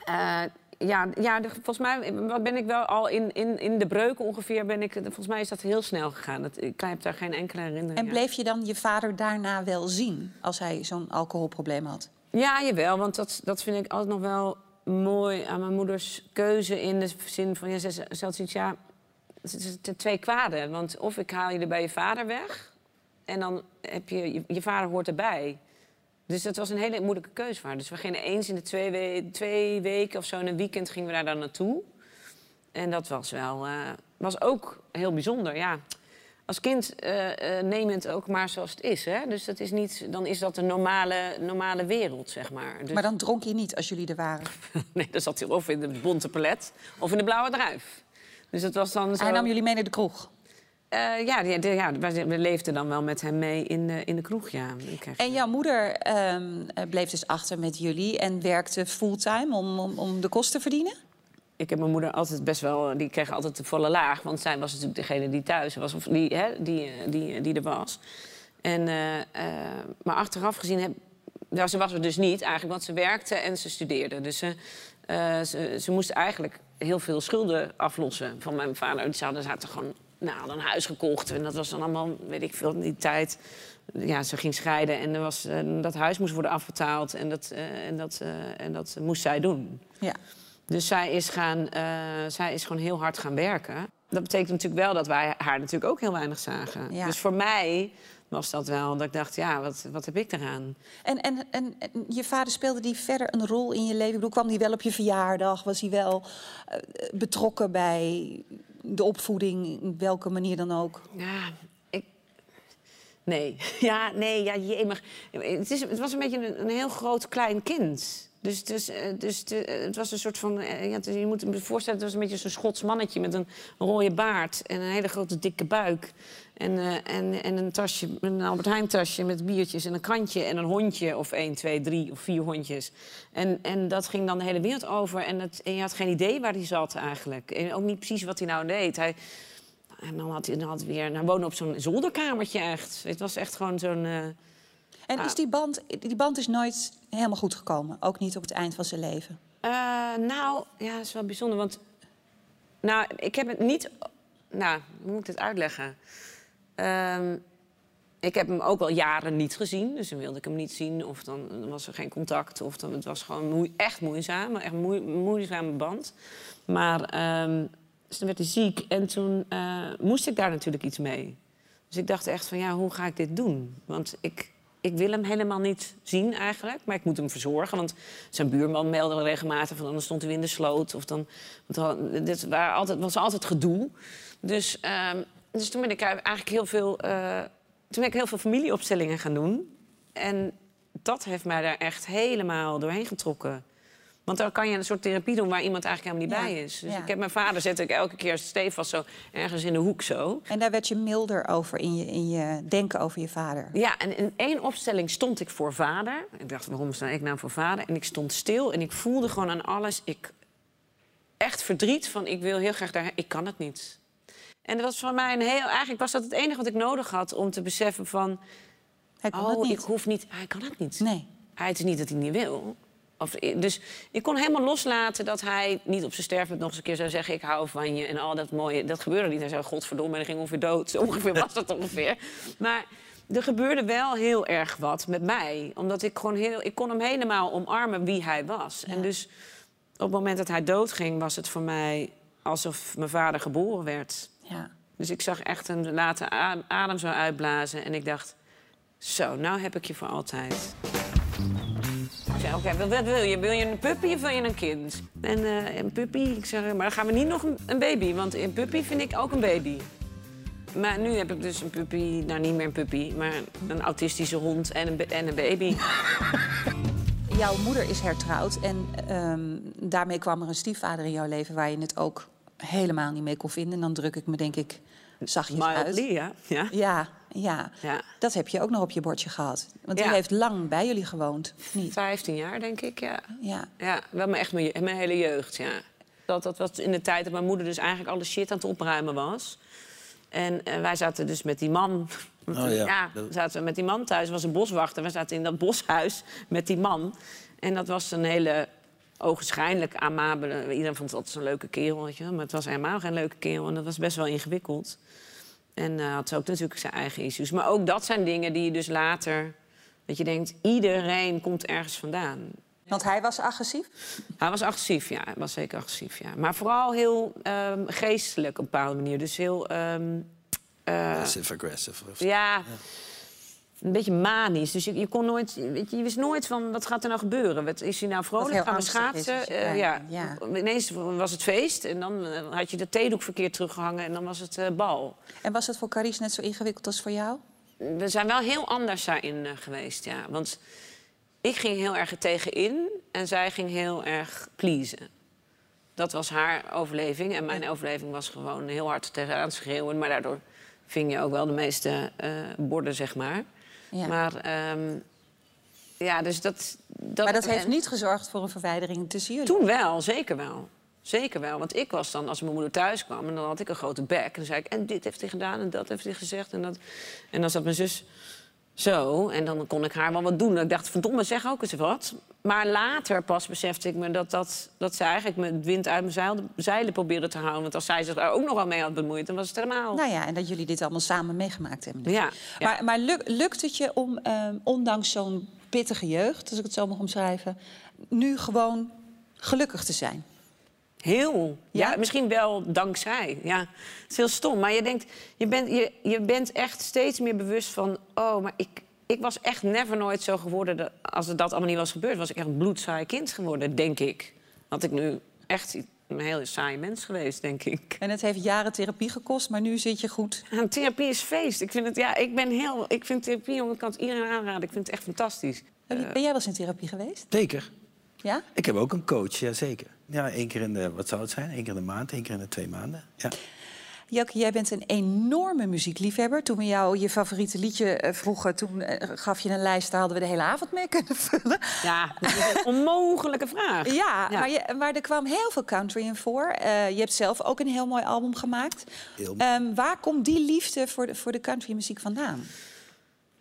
eh, ja, ja de- volgens mij ben ik wel al in, in, in de breuk ongeveer. Ben ik, volgens mij is dat heel snel gegaan. Dat, ik heb daar geen enkele herinnering En bleef je dan je vader daarna wel zien als hij zo'n alcoholprobleem had? Ja, jawel, want dat, dat vind ik altijd nog wel mooi aan mijn moeders keuze. In de zin van, ja, ze, ze had zoiets, ja, het is de twee kwaden. Want of ik haal je er bij je vader weg... en dan heb je, je, je vader hoort erbij. Dus dat was een hele moeilijke keuze voor haar. Dus we gingen eens in de twee, we- twee weken of zo, in een weekend, gingen we daar dan naartoe. En dat was wel, eh, was ook heel bijzonder, ja. Als kind neem je het ook maar zoals het is, hè. Dus dat is niet, dan is dat de normale, normale wereld, zeg maar. Dus, Maar dan dronk je niet als jullie er waren. Nee, dan zat hij of in de bonte palet of in de blauwe druif. Dus dat was dan zo... Hij nam jullie mee naar de kroeg. Eh, ja, ja we, we leefden dan wel met hem mee in de, in de kroeg, ja. Ik En jouw moeder ehm, eh, bleef dus achter met jullie en werkte fulltime om, om, om de kosten te verdienen? Ik heb mijn moeder altijd best wel... Die kreeg altijd de volle laag. Want zij was natuurlijk degene die thuis was. Of die, hè, die, eh, die, die er was. En, eh, eh, maar achteraf gezien... Heb, nou, ze was er dus niet eigenlijk. Want ze werkte en ze studeerde. Dus ze, eh, ze, ze moest eigenlijk heel veel schulden aflossen van mijn vader. Ze hadden, ze hadden gewoon nou, een huis gekocht. En dat was dan allemaal, weet ik veel, in die tijd... Ja, ze ging scheiden en er was, eh, dat huis moest worden afbetaald. En dat, eh, en dat, eh, en dat moest zij doen. Ja. Dus zij is, gaan, zij is gewoon heel hard gaan werken. Dat betekent natuurlijk wel dat wij haar natuurlijk ook heel weinig zagen. Ja. Dus voor mij was dat wel dat ik dacht, ja, wat, wat heb ik eraan? En, en, en, en je vader speelde die verder een rol in je leven? Ik bedoel, kwam hij wel op je verjaardag? Was hij wel betrokken bij de opvoeding, in welke manier dan ook? Ja, ik... Nee. Ja, nee, ja, maar het, is, het was een beetje een, een heel groot klein kind. Dus, dus, eh, dus eh, het was een soort van... eh, ja, je moet je voorstellen, het was een beetje zo'n Schots mannetje... met een rode baard en een hele grote dikke buik. En, en, en een tasje, een Albert Heijn tasje met biertjes en een krantje... en een hondje of één, twee, drie of vier hondjes. En, en dat ging dan de hele wereld over. En, het, en je had geen idee waar hij zat eigenlijk. En ook niet precies wat hij nou deed. Hij, en dan had hij, dan had weer... Nou, woonde op zo'n zolderkamertje echt. Het was echt gewoon zo'n... En Ah. is die band, die band is nooit helemaal goed gekomen? Ook niet op het eind van zijn leven? Eh, nou, ja, dat is wel bijzonder, want... Nou, ik heb het niet... Nou, hoe moet ik dit uitleggen? Ehm, ik heb hem ook wel jaren niet gezien, dus dan wilde ik hem niet zien. Of dan, dan was er geen contact, of dan, het was gewoon moe- echt moeizaam. Echt moe, moeizame band. Maar ehm, dus toen werd hij ziek en toen eh, moest ik daar natuurlijk iets mee. Dus ik dacht echt van, ja, hoe ga ik dit doen? Want ik, ik wil hem helemaal niet zien eigenlijk. Maar ik moet hem verzorgen. Want zijn buurman meldde regelmatig van... dan stond hij in de sloot. Of dan, want dit altijd, was altijd gedoe. Dus, ehm, dus toen ben ik eigenlijk heel veel... eh, toen ben ik heel veel familieopstellingen gaan doen. En dat heeft mij daar echt helemaal doorheen getrokken. Want dan kan je een soort therapie doen waar iemand eigenlijk helemaal niet Ja, bij is. Dus ja. ik heb mijn vader zette ik elke keer stevast zo ergens in de hoek zo. En daar werd je milder over in je, in je denken over je vader. Ja, en in één opstelling stond ik voor vader. Ik dacht, waarom sta ik nou voor vader? En ik stond stil en ik voelde gewoon aan alles... Ik, echt verdriet van, ik wil heel graag daar... Ik kan het niet. En dat was voor mij een heel... Eigenlijk was dat het enige wat ik nodig had om te beseffen van... Hij kan oh, het niet. ik hoef niet... Hij kan het niet. Nee. Hij, het is niet dat hij niet wil. Of, dus ik kon helemaal loslaten dat hij niet op zijn sterfbed nog eens een keer zou zeggen... ik hou van je en al dat mooie. Dat gebeurde niet. Hij zei, godverdomme, en hij ging ongeveer dood. Ongeveer was dat ongeveer. Maar er gebeurde wel heel erg wat met mij. Omdat ik gewoon heel... Ik kon hem helemaal omarmen wie hij was. En dus op het moment dat hij doodging... was het voor mij alsof mijn vader geboren werd. Ja. Dus ik zag echt een late adem zo uitblazen. En ik dacht, zo, nou heb ik je voor altijd. Zei, oké, wat wat wil je? Wil je een puppy of wil je een kind? En eh, een puppy? Ik zeg, maar dan gaan we niet nog een, een baby. Want een puppy vind ik ook een baby. Maar nu heb ik dus een puppy, nou niet meer een puppy... maar een autistische hond en een, en een baby. Jouw moeder is hertrouwd en ehm, daarmee kwam er een stiefvader in jouw leven waar je het ook helemaal niet mee kon vinden. En dan druk ik me denk ik zachtjes uit. Ja. ja. Ja, ja. Ja. Dat heb je ook nog op je bordje gehad. Want die Ja. heeft lang bij jullie gewoond, niet? 15 jaar, denk ik, ja. Ja. Ja, wel mijn, echt mijn, mijn hele jeugd, ja. Dat, dat was in de tijd dat mijn moeder dus eigenlijk alle shit aan het opruimen was. En eh, wij zaten dus met die man... Oh ja. we zaten met die man thuis. Was een boswachter. We zaten in dat boshuis met die man. En dat was een hele ogenschijnlijk amabele... Iedereen vond het altijd zo'n leuke kerel, weet je wel. Maar het was helemaal geen leuke kerel. En dat was best wel ingewikkeld. En eh, had ook natuurlijk zijn eigen issues. Maar ook dat zijn dingen die je dus later... Dat je denkt, iedereen komt ergens vandaan. Want hij was agressief? Hij was agressief, ja. Hij was zeker agressief, ja. Maar vooral heel ehm, geestelijk op een bepaalde manier. Dus heel... ehm, eh, Passive-aggressive. of- ja, een beetje manisch. Dus je, je, kon nooit, weet je, je wist nooit van, wat gaat er nou gebeuren? Wat, is hij nou vrolijk? Gaan we is schaatsen? Eh, ja. Ineens was het feest en dan eh, had je de theedoek verkeerd teruggehangen... en dan was het eh, bal. En was het voor Carice net zo ingewikkeld als voor jou? We zijn wel heel anders daarin geweest, ja. Want ik ging heel erg er tegenin en zij ging heel erg pleasen. Dat was haar overleving. En mijn overleving was gewoon heel hard tegenaan schreeuwen. Maar daardoor ving je ook wel de meeste borden, zeg maar. Ja. Maar ehm, ja, dus dat... dat maar dat heeft niet gezorgd voor een verwijdering tussen jullie? Toen wel, zeker wel. Zeker wel. Want ik was dan, als mijn moeder thuis kwam... en dan had ik een grote bek. En dan zei ik, en dit heeft hij gedaan en dat heeft hij gezegd. En, dat. en dan zat mijn zus zo. En dan kon ik haar wel wat doen. Ik dacht, verdomme, zeg ook eens wat. Maar later pas besefte ik me dat, dat, dat ze eigenlijk me het wind uit mijn zeil- zeilen probeerde te houden. Want als zij zich daar ook nog wel mee had bemoeid, dan was het helemaal... Nou ja, en dat jullie dit allemaal samen meegemaakt hebben. Ja, ja. Maar, maar luk- lukt het je om, ehm, ondanks zo'n pittige jeugd, als ik het zo mag omschrijven, nu gewoon gelukkig te zijn? Heel. Ja? misschien wel dankzij. Ja, het is heel stom. Maar je denkt, je bent, je, je bent echt steeds meer bewust van... oh, maar ik, ik was echt never nooit zo geworden... dat- als het dat allemaal niet was gebeurd... was ik echt een bloedsaai kind geworden, denk ik. Had ik nu echt een heel saai mens geweest, denk ik. En het heeft jaren therapie gekost, maar nu zit je goed. Ja, therapie is feest. Ik vind het, ja, ik ben heel... Ik vind therapie, jongen, ik kan het iedereen aanraden. Ik vind het echt fantastisch. Ben jij wel eens in therapie geweest? Zeker. Ja? Ik heb ook een coach, ja zeker. Ja, één keer in de, wat zou het zijn? Eén keer in de maand, één keer in de twee maanden. Ja. Joke, jij bent een enorme muziekliefhebber. Toen we jou je favoriete liedje eh, vroegen, toen eh, gaf je een lijst... daar hadden we de hele avond mee kunnen vullen. Ja, dat is een onmogelijke vraag. Ja, Ja. Maar, je, maar er kwam heel veel country in voor. Eh, je hebt zelf ook een heel mooi album gemaakt. Heel Ehm, waar komt die liefde voor de, voor de countrymuziek vandaan?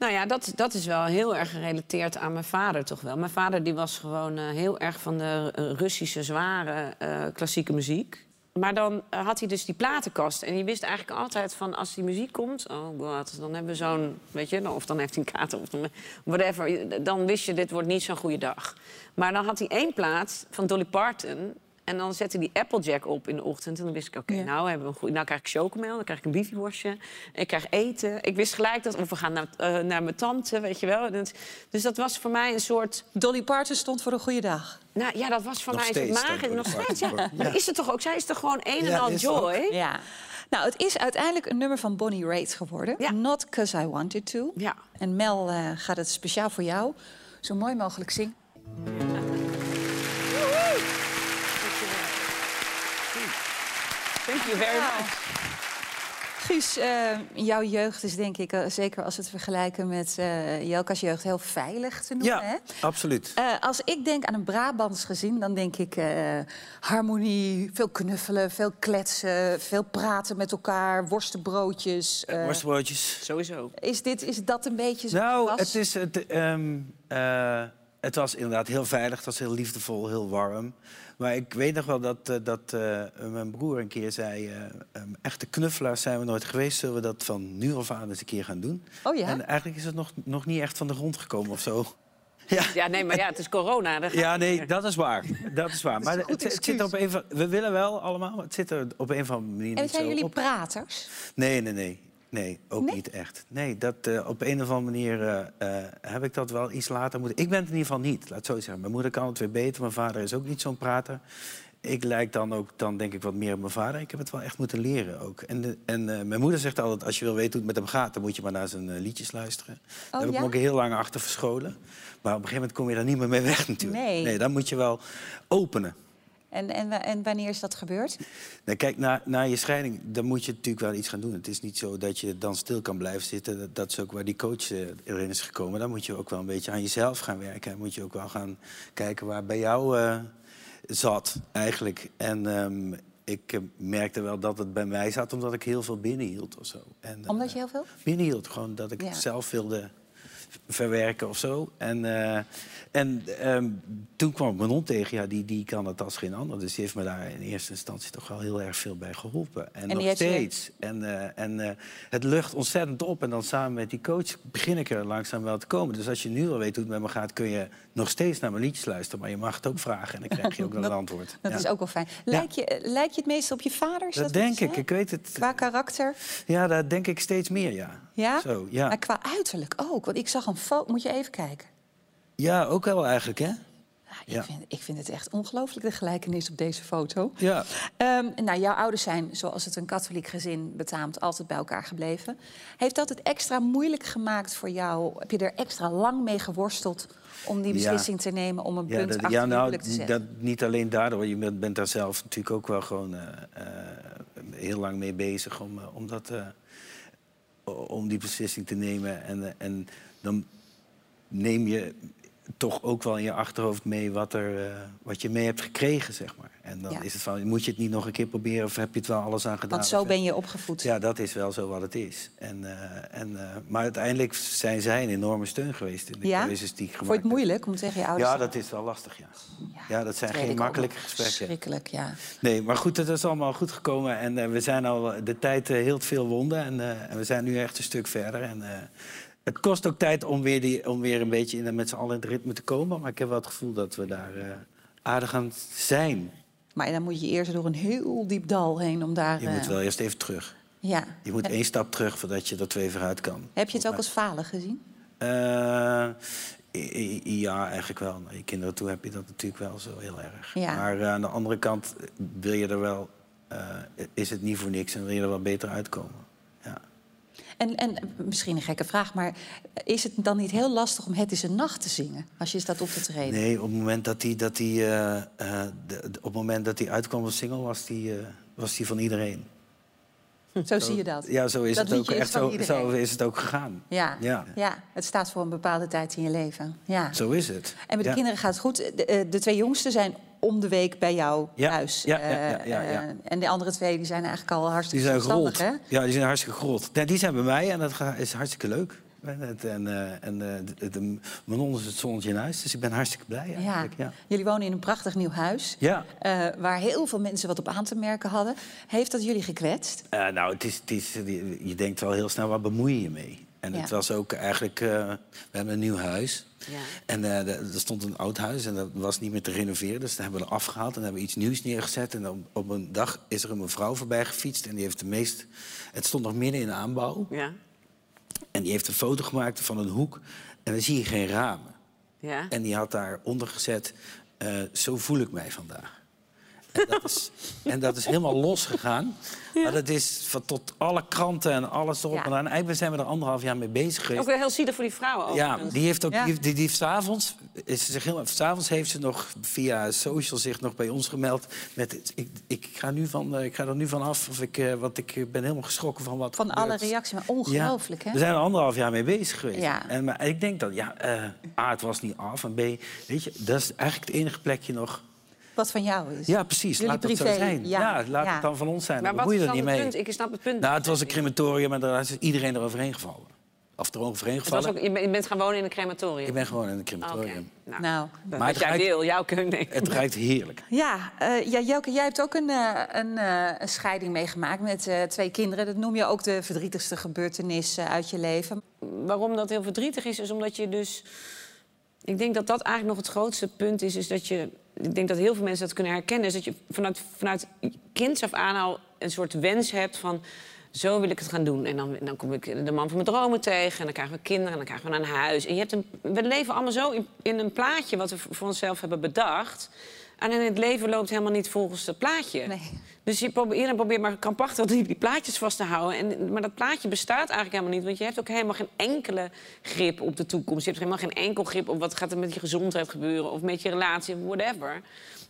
Nou ja, dat, dat is wel heel erg gerelateerd aan mijn vader toch wel. Mijn vader die was gewoon eh, heel erg van de eh, Russische zware eh, klassieke muziek. Maar dan had hij dus die platenkast. En je wist eigenlijk altijd van als die muziek komt... oh god, dan hebben we zo'n... weet je, of dan heeft hij een kater of whatever. Dan wist je, dit wordt niet zo'n goede dag. Maar dan had hij één plaat van Dolly Parton... En dan zette die Applejack op in de ochtend. En dan wist ik, oké, nou, hebben we een goed, nou krijg ik chocomel, dan krijg ik een biefieworstje. Ik krijg eten. Ik wist gelijk dat, of we gaan naar, eh, naar mijn tante, weet je wel. Dus, dus dat was voor mij een soort... Dolly Parton stond voor een goede dag. Nou ja, dat was voor Nog mij een steeds dan, Nog steeds, ja. Maar Ja. is het toch ook? Zij is toch gewoon een en Ja, al het ook. joy? Ja. Nou, het is uiteindelijk een nummer van Bonnie Raitt geworden. Not 'Cause I Wanted To. Ja. En Mel eh, gaat het speciaal voor jou zo mooi mogelijk zingen. Thank you very much. Guus, eh, jouw jeugd is denk ik, eh, zeker als we het vergelijken met eh Jelka's jeugd, heel veilig te noemen. Hè? Ja, absoluut. Eh, als ik denk aan een Brabants gezin, dan denk ik eh, harmonie, veel knuffelen, veel kletsen, veel praten met elkaar, worstenbroodjes. eh. Worstbroodjes. Sowieso. is, dit, is dat een beetje zo? Nou, het, is, het, ehm, eh, het was inderdaad heel veilig. Het was heel liefdevol, heel warm. Maar ik weet nog wel dat, eh, dat eh, mijn broer een keer zei... eh, ehm, echte knuffelaars zijn we nooit geweest. Zullen we dat van nu af aan eens een keer gaan doen? Oh ja? En eigenlijk is het nog, nog niet echt van de grond gekomen of zo. Ja, nee, maar ja, het is corona. Ja, nee, dat is waar. Dat is waar. Maar het, het zit er op een van, we willen wel allemaal, maar het zit er op een of andere manier En niet zijn jullie praters? Nee, nee, nee. Nee, ook niet echt. Nee, dat, eh, op een of andere manier eh, eh, heb ik dat wel iets later moeten... Ik ben het in ieder geval niet, laat het zo zeggen. Mijn moeder kan het weer beter, mijn vader is ook niet zo'n prater. Ik lijk dan ook, dan denk ik wat meer op mijn vader. Ik heb het wel echt moeten leren ook. En, de, en mijn moeder zegt altijd, als je wil weten hoe het met hem gaat... dan moet je maar naar zijn liedjes luisteren. Daar heb ik me ook heel lang achter verscholen. Maar op een gegeven moment kom je daar niet meer mee weg natuurlijk. Nee. nee dan moet je wel openen. En, en, en wanneer is dat gebeurd? Nou, kijk, na, na je scheiding, dan moet je natuurlijk wel iets gaan doen. Het is niet zo dat je dan stil kan blijven zitten. Dat, dat is ook waar die coach eh, erin is gekomen. Dan moet je ook wel een beetje aan jezelf gaan werken. Dan moet je ook wel gaan kijken waar bij jou eh, zat, eigenlijk. En ehm, ik eh, merkte wel dat het bij mij zat, omdat ik heel veel binnenhield of zo. En, Omdat je heel veel? binnenhield. Gewoon dat ik Ja. zelf wilde verwerken of zo. En, eh, en ehm, toen kwam ik mijn hond tegen. Ja, die, die kan het als geen ander. Dus die heeft me daar in eerste instantie toch wel heel erg veel bij geholpen. En, nog je- steeds. En, eh, en eh, het lucht ontzettend op. En dan samen met die coach begin ik er langzaam wel te komen. Dus als je nu al weet hoe het met me gaat... kun je nog steeds naar mijn liedjes luisteren. Maar je mag het ook vragen. En dan krijg je ook wel een antwoord. Dat Ja. is ook wel fijn. Lijk je, lijk je het meest op je vader? Is Dat wat denk ik. Ik weet het. Qua karakter? Ja, dat denk ik steeds meer, ja. Ja? Zo, ja. Maar qua uiterlijk ook. Want ik zag een foto. Moet je even kijken. Ja, ook wel eigenlijk, hè? Ik, vind, ik vind het echt ongelooflijk, de gelijkenis op deze foto. Ja. Ehm, nou, jouw ouders zijn, zoals het een katholiek gezin betaamt, altijd bij elkaar gebleven. Heeft dat het extra moeilijk gemaakt voor jou? Heb je er extra lang mee geworsteld om die Ja. beslissing te nemen om een punt dat, achter ja, nou, te zetten? dat niet alleen daardoor. Je bent, bent daar zelf natuurlijk ook wel gewoon eh, eh, heel lang mee bezig om, eh, om, dat, om die beslissing te nemen. En, eh, en dan neem je toch ook wel in je achterhoofd mee wat, er, eh, wat je mee hebt gekregen, zeg maar. En dan Ja. is het van, moet je het niet nog een keer proberen of heb je het wel alles aan gedaan? Want zo ben je opgevoed. Ja, dat is wel zo wat het is. En, eh, en, eh, maar uiteindelijk zijn zij een enorme steun geweest in de Ja? keuzes die ik Vond gemaakt je het moeilijk om tegen je ouders ja, dat is wel lastig, ja. Ja, dat zijn geen makkelijke gesprekken. Schrikkelijk, ja. Nee, maar goed, het is allemaal goed gekomen. En we zijn al de tijd hield veel wonden. En, en we zijn nu echt een stuk verder. En het kost ook tijd om weer, die, om weer een beetje in, met z'n allen in het ritme te komen. Maar ik heb wel het gevoel dat we daar eh, aardig aan zijn. Maar dan moet je eerst door een heel diep dal heen om daar... Je moet eh, wel eerst even terug. Ja. Je moet En één stap terug voordat je er twee vooruit kan. Heb je het ook als falen gezien? Eh, ja, eigenlijk wel. Naar je kinderen toe heb je dat natuurlijk wel zo heel erg. Ja. Maar aan de andere kant wil je er wel, is het niet voor niks en wil je er wel beter uitkomen. En, en misschien een gekke vraag, maar is het dan niet heel lastig om Het is een nacht te zingen? Als je staat op te treden. Nee, op het moment dat hij dat die, de- op het moment dat hij uitkwam als single, was die, eh, was die van iedereen. Zo zie je dat. Ja, zo is Dat het ook. Echt zo, iedereen. zo is het ook gegaan. Ja, Ja. ja. het staat voor een bepaalde tijd in je leven. Ja. Zo is het. En met de Ja. kinderen gaat het goed. De, de twee jongsten zijn om de week bij jou Ja, thuis. ja, ja, ja, Eh, ja, ja. eh, en de andere twee die zijn eigenlijk al Die hartstikke zijn zelfstandig, gerold. hè? Ja, die zijn hartstikke gerold. Nee, die zijn bij mij en dat is hartstikke leuk. En, en, eh, en eh, de- mijn hond is het zonnetje in huis, dus ik ben hartstikke blij Ja. eigenlijk. Ja. Jullie wonen in een prachtig nieuw huis. Ja. eh, waar heel veel mensen wat op aan te merken hadden. Heeft dat jullie gekwetst? Eh, nou, het is, het is, je denkt wel heel snel, waar bemoei je je mee? En Ja. het was ook eigenlijk... eh, we hebben een nieuw huis. Ja. En de- er stond een oud huis en dat was niet meer te renoveren. Dus dat hebben we eraf gehaald en hebben we iets nieuws neergezet. En op, op een dag is er een mevrouw voorbij gefietst. En die heeft de meest... Het stond nog midden in de aanbouw. Ja. En die heeft een foto gemaakt van een hoek. En dan zie je geen ramen. Ja. En die had daaronder gezet... eh, zo voel ik mij vandaag. En dat is, en dat is helemaal losgegaan. Maar dat is van tot alle kranten en alles erop Ja. en aan. Eigenlijk zijn we er anderhalf jaar mee bezig geweest. Ook heel zielig voor die vrouwen. Ja, die heeft ook. Ja. Die, die, die s'avonds. Is ze zich heel. S'avonds heeft ze nog via social zich nog bij ons gemeld. Met. Ik, ik, ga, nu van, eh, ik ga er nu van af. Of ik, eh, want ik ben helemaal geschrokken van wat. Van gebeurt. alle reacties, maar ongelooflijk, hè? We zijn er anderhalf jaar mee bezig geweest. Ja. En, maar ik denk dat, ja, eh, A, het was niet af. En B, weet je, dat is eigenlijk het enige plekje nog. Wat van jou is. Ja, precies. Jullie laat het zo privé, zijn. ja. laat Ja. het dan van ons zijn. Maar wat is je er dan niet het mee. punt? Ik snap het punt. Nou, het was een crematorium en daar is iedereen eroverheen gevallen. Of eroverheen gevallen. ook, je, bent, gaan wonen in een crematorium. Ik ben gewoon in een crematorium. Nou, Nou, dat Maar wat het jij ruikt- wil, jouw keuze. Het ruikt heerlijk. Ja, eh ja, Jelke, jij hebt ook een, eh, een, eh, een scheiding meegemaakt met eh, twee kinderen. Dat noem je ook de verdrietigste gebeurtenis uit je leven. Waarom dat heel verdrietig is, is omdat je dus... Ik denk dat dat eigenlijk nog het grootste punt is, is dat je... Ik denk dat heel veel mensen dat kunnen herkennen. Is dat je vanuit, vanuit kinds af aan al een soort wens hebt van... Zo wil ik het gaan doen. En dan, dan kom ik de man van mijn dromen tegen. En dan krijgen we kinderen en dan krijgen we een huis. En je hebt een, we leven allemaal zo in, in een plaatje wat we voor onszelf hebben bedacht. En in het leven loopt helemaal niet volgens dat plaatje. Dus je probeert, iedereen probeert maar krampachtig die, die plaatjes vast te houden. En, maar dat plaatje bestaat eigenlijk helemaal niet. Want je hebt ook helemaal geen enkele grip op de toekomst. Je hebt helemaal geen enkel grip op wat gaat er met je gezondheid gebeuren. Of met je relatie, whatever.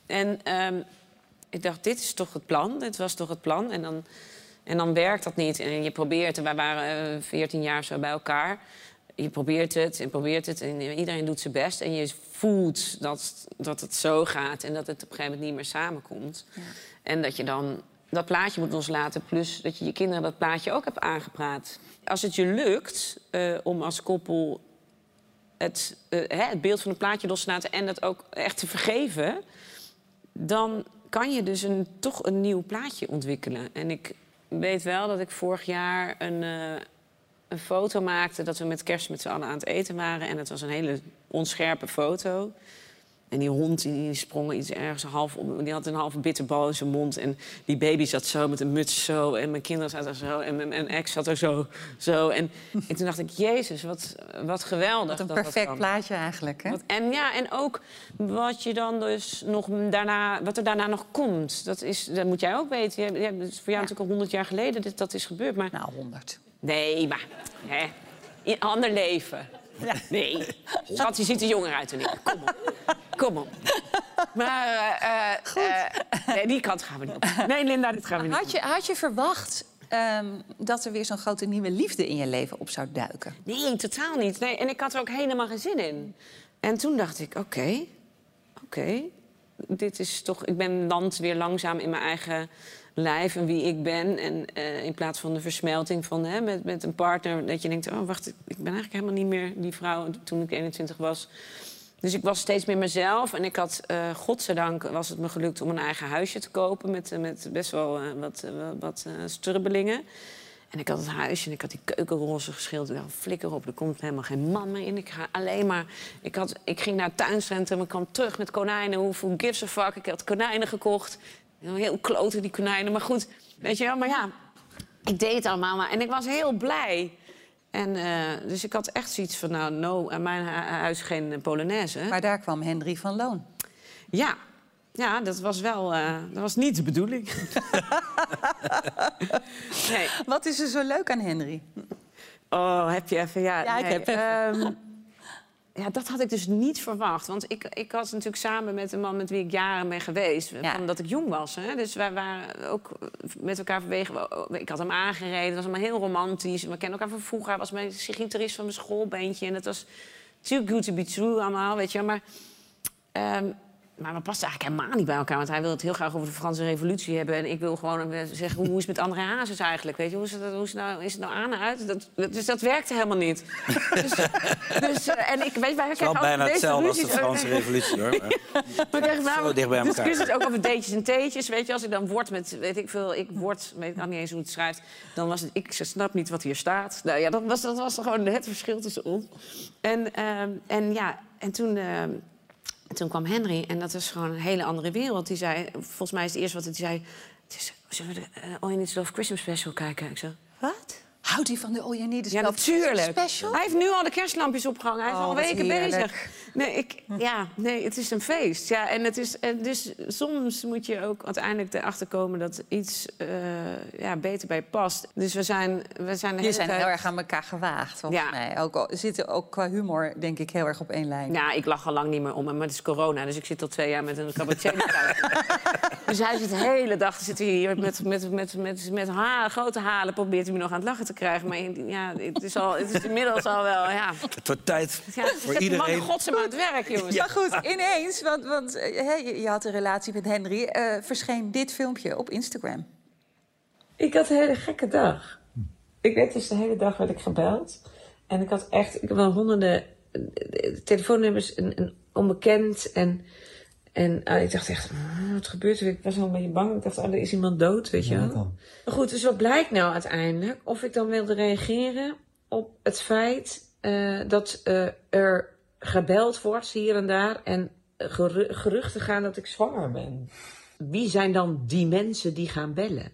En ehm, ik dacht, dit is toch het plan? Dit was toch het plan? En dan, en dan werkt dat niet. En je probeert, wij waren eh, 14 jaar zo bij elkaar. Je probeert het en probeert het en iedereen doet zijn best. En je voelt dat, dat het zo gaat en dat het op een gegeven moment niet meer samenkomt. En dat je dan dat plaatje moet loslaten. Plus dat je je kinderen dat plaatje ook hebt aangepraat. Als het je lukt eh, om als koppel het, eh, hè, het beeld van een plaatje los te laten... en dat ook echt te vergeven... dan kan je dus een, toch een nieuw plaatje ontwikkelen. En ik weet wel dat ik vorig jaar een, eh, een foto maakte... dat we met kerst met z'n allen aan het eten waren. En het was een hele onscherpe foto. En die hond die, die sprong iets ergens half op. Die had een halve bitterbal in zijn mond. En die baby zat zo met een muts zo. En mijn kinderen zaten er zo. En mijn, mijn ex zat er zo. zo. En, en toen dacht ik, jezus, wat, wat geweldig. Wat een dat perfect plaatje eigenlijk, hè? Wat- en ja, en ook wat je dan dus nog daarna, wat er daarna nog komt. Dat, is, dat moet jij ook weten. Je, je, het is voor jou natuurlijk al honderd jaar geleden dat dat is gebeurd. Maar... Nou, honderd. Nee, maar hè, in ander leven. Nee. Schat, je ziet er jonger uit dan ik. Kom op. Kom op. Maar eh, eh, eh, nee, die kant gaan we niet op. Nee, Linda, dit gaan we niet Had je, had je verwacht ehm, dat er weer zo'n grote nieuwe liefde in je leven op zou duiken? Nee, totaal niet. Nee, en ik had er ook helemaal geen zin in. En toen dacht ik, oké, oké. Dit is toch... Ik ben land weer langzaam in mijn eigen lijf en wie ik ben. En eh, in plaats van de versmelting van, hè, met, met een partner... dat je denkt, oh, wacht, ik ben eigenlijk helemaal niet meer die vrouw toen ik 21 was. Dus ik was steeds meer mezelf. En ik had, eh godzijdank, was het me gelukt om een eigen huisje te kopen... met, eh, met best wel wat, wat strubbelingen. En ik had het huisje en ik had die keukenroze geschilderd. Nou, flikker op, er komt helemaal geen man meer in. Ik ga alleen maar... Ik, had, ik ging naar het tuincentrum, ik kwam terug met konijnen. Hoeveel gives a fuck? Ik had konijnen gekocht. Heel kloten, die konijnen. Maar goed, weet je wel. Maar ja, ik deed het allemaal maar. En ik was heel blij. En, eh, dus ik had echt zoiets van, nou, no, aan mijn hu- huis geen Polonaise. Maar daar kwam Henry van Loon. Ja, ja dat was wel... eh, dat was niet de bedoeling. nee. Wat is er zo leuk aan Henry? Oh, heb je even... Ja, Ja, ik nee, heb even. ehm, ja, dat had ik dus niet verwacht. Want ik, ik was natuurlijk samen met een man met wie ik jaren ben geweest. Van dat ik jong was. Hè? Dus wij waren ook met elkaar verwegen. Ik had hem aangereden. Het was allemaal heel romantisch. We kennen elkaar van vroeger. Hij was mijn gitarist van mijn schoolbeentje. En dat was too good to be true allemaal, weet je. Maar ehm, maar we pasten eigenlijk helemaal niet bij elkaar. Want hij wil het heel graag over de Franse revolutie hebben. En ik wil gewoon eh, zeggen, hoe is het met André Hazes eigenlijk? Weet je, hoe is het, hoe is het, nou, is het nou aan en uit? Dat, dus dat werkte helemaal niet. dus, dus, eh, en ik weet, wij Het is wel bijna hetzelfde als de. Franse revolutie, hoor. Maar- We krijgen Zo dicht bij elkaar. ook over datejes en theetjes. Weet je, als ik dan word met, weet ik veel, ik word, weet ik nog niet eens hoe het schrijft. Dan was het, ik snap niet wat hier staat. Nou ja, dat was, dat was gewoon het verschil tussen ons. En, ehm, en ja, en toen, ehm, toen kwam Henry en dat was gewoon een hele andere wereld. Die zei, volgens mij is het eerste wat hij zei... Het is, zullen we de eh, All You Need Is Love Christmas Special kijken? Ik zei, wat? Houdt hij van de All You Need Is Ja, Love natuurlijk. Special? Hij heeft nu al de kerstlampjes opgehangen. Hij is Oh, al weken bezig. Nee, ik, ja, nee, het is een feest. Ja, en het is, en dus soms moet je ook uiteindelijk erachter komen dat iets eh, ja, beter bij je past. Dus we zijn, we zijn de hele zijn tijd... heel erg aan elkaar gewaagd, volgens Ja. mij. Ook, al- zitten ook qua humor, denk ik, heel erg op één lijn. Ja, ik lach al lang niet meer om hem, maar het is corona. Dus ik zit al twee jaar met een cabaretier. Dus hij zit de hele dag zit hij hier met, met, met, met, met ha- grote halen... probeert hij me nog aan het lachen te krijgen. Maar ja, het is, al, het is inmiddels al wel... Ja, Het wordt tijd ja voor iedereen. Het werk, jongens. Maar goed, ineens, want, want eh, hè, je, had een relatie met Henry... eh, verscheen dit filmpje op Instagram. Ik had een hele gekke dag. Ik werd dus de hele dag werd ik gebeld. En ik had echt, ik heb wel honderden eh, telefoonnummers, een, een onbekend. En, en ah, ik dacht echt, "Ah, wat gebeurt er? Ik was wel een beetje bang. Ik dacht, oh, er is iemand dood, weet je wel. Maar goed, dus wat blijkt nou uiteindelijk? Of ik dan wilde reageren op het feit eh, dat eh, er gebeld wordt hier en daar. En geru- geruchten gaan dat ik zwanger ben. Wie zijn dan die mensen die gaan bellen?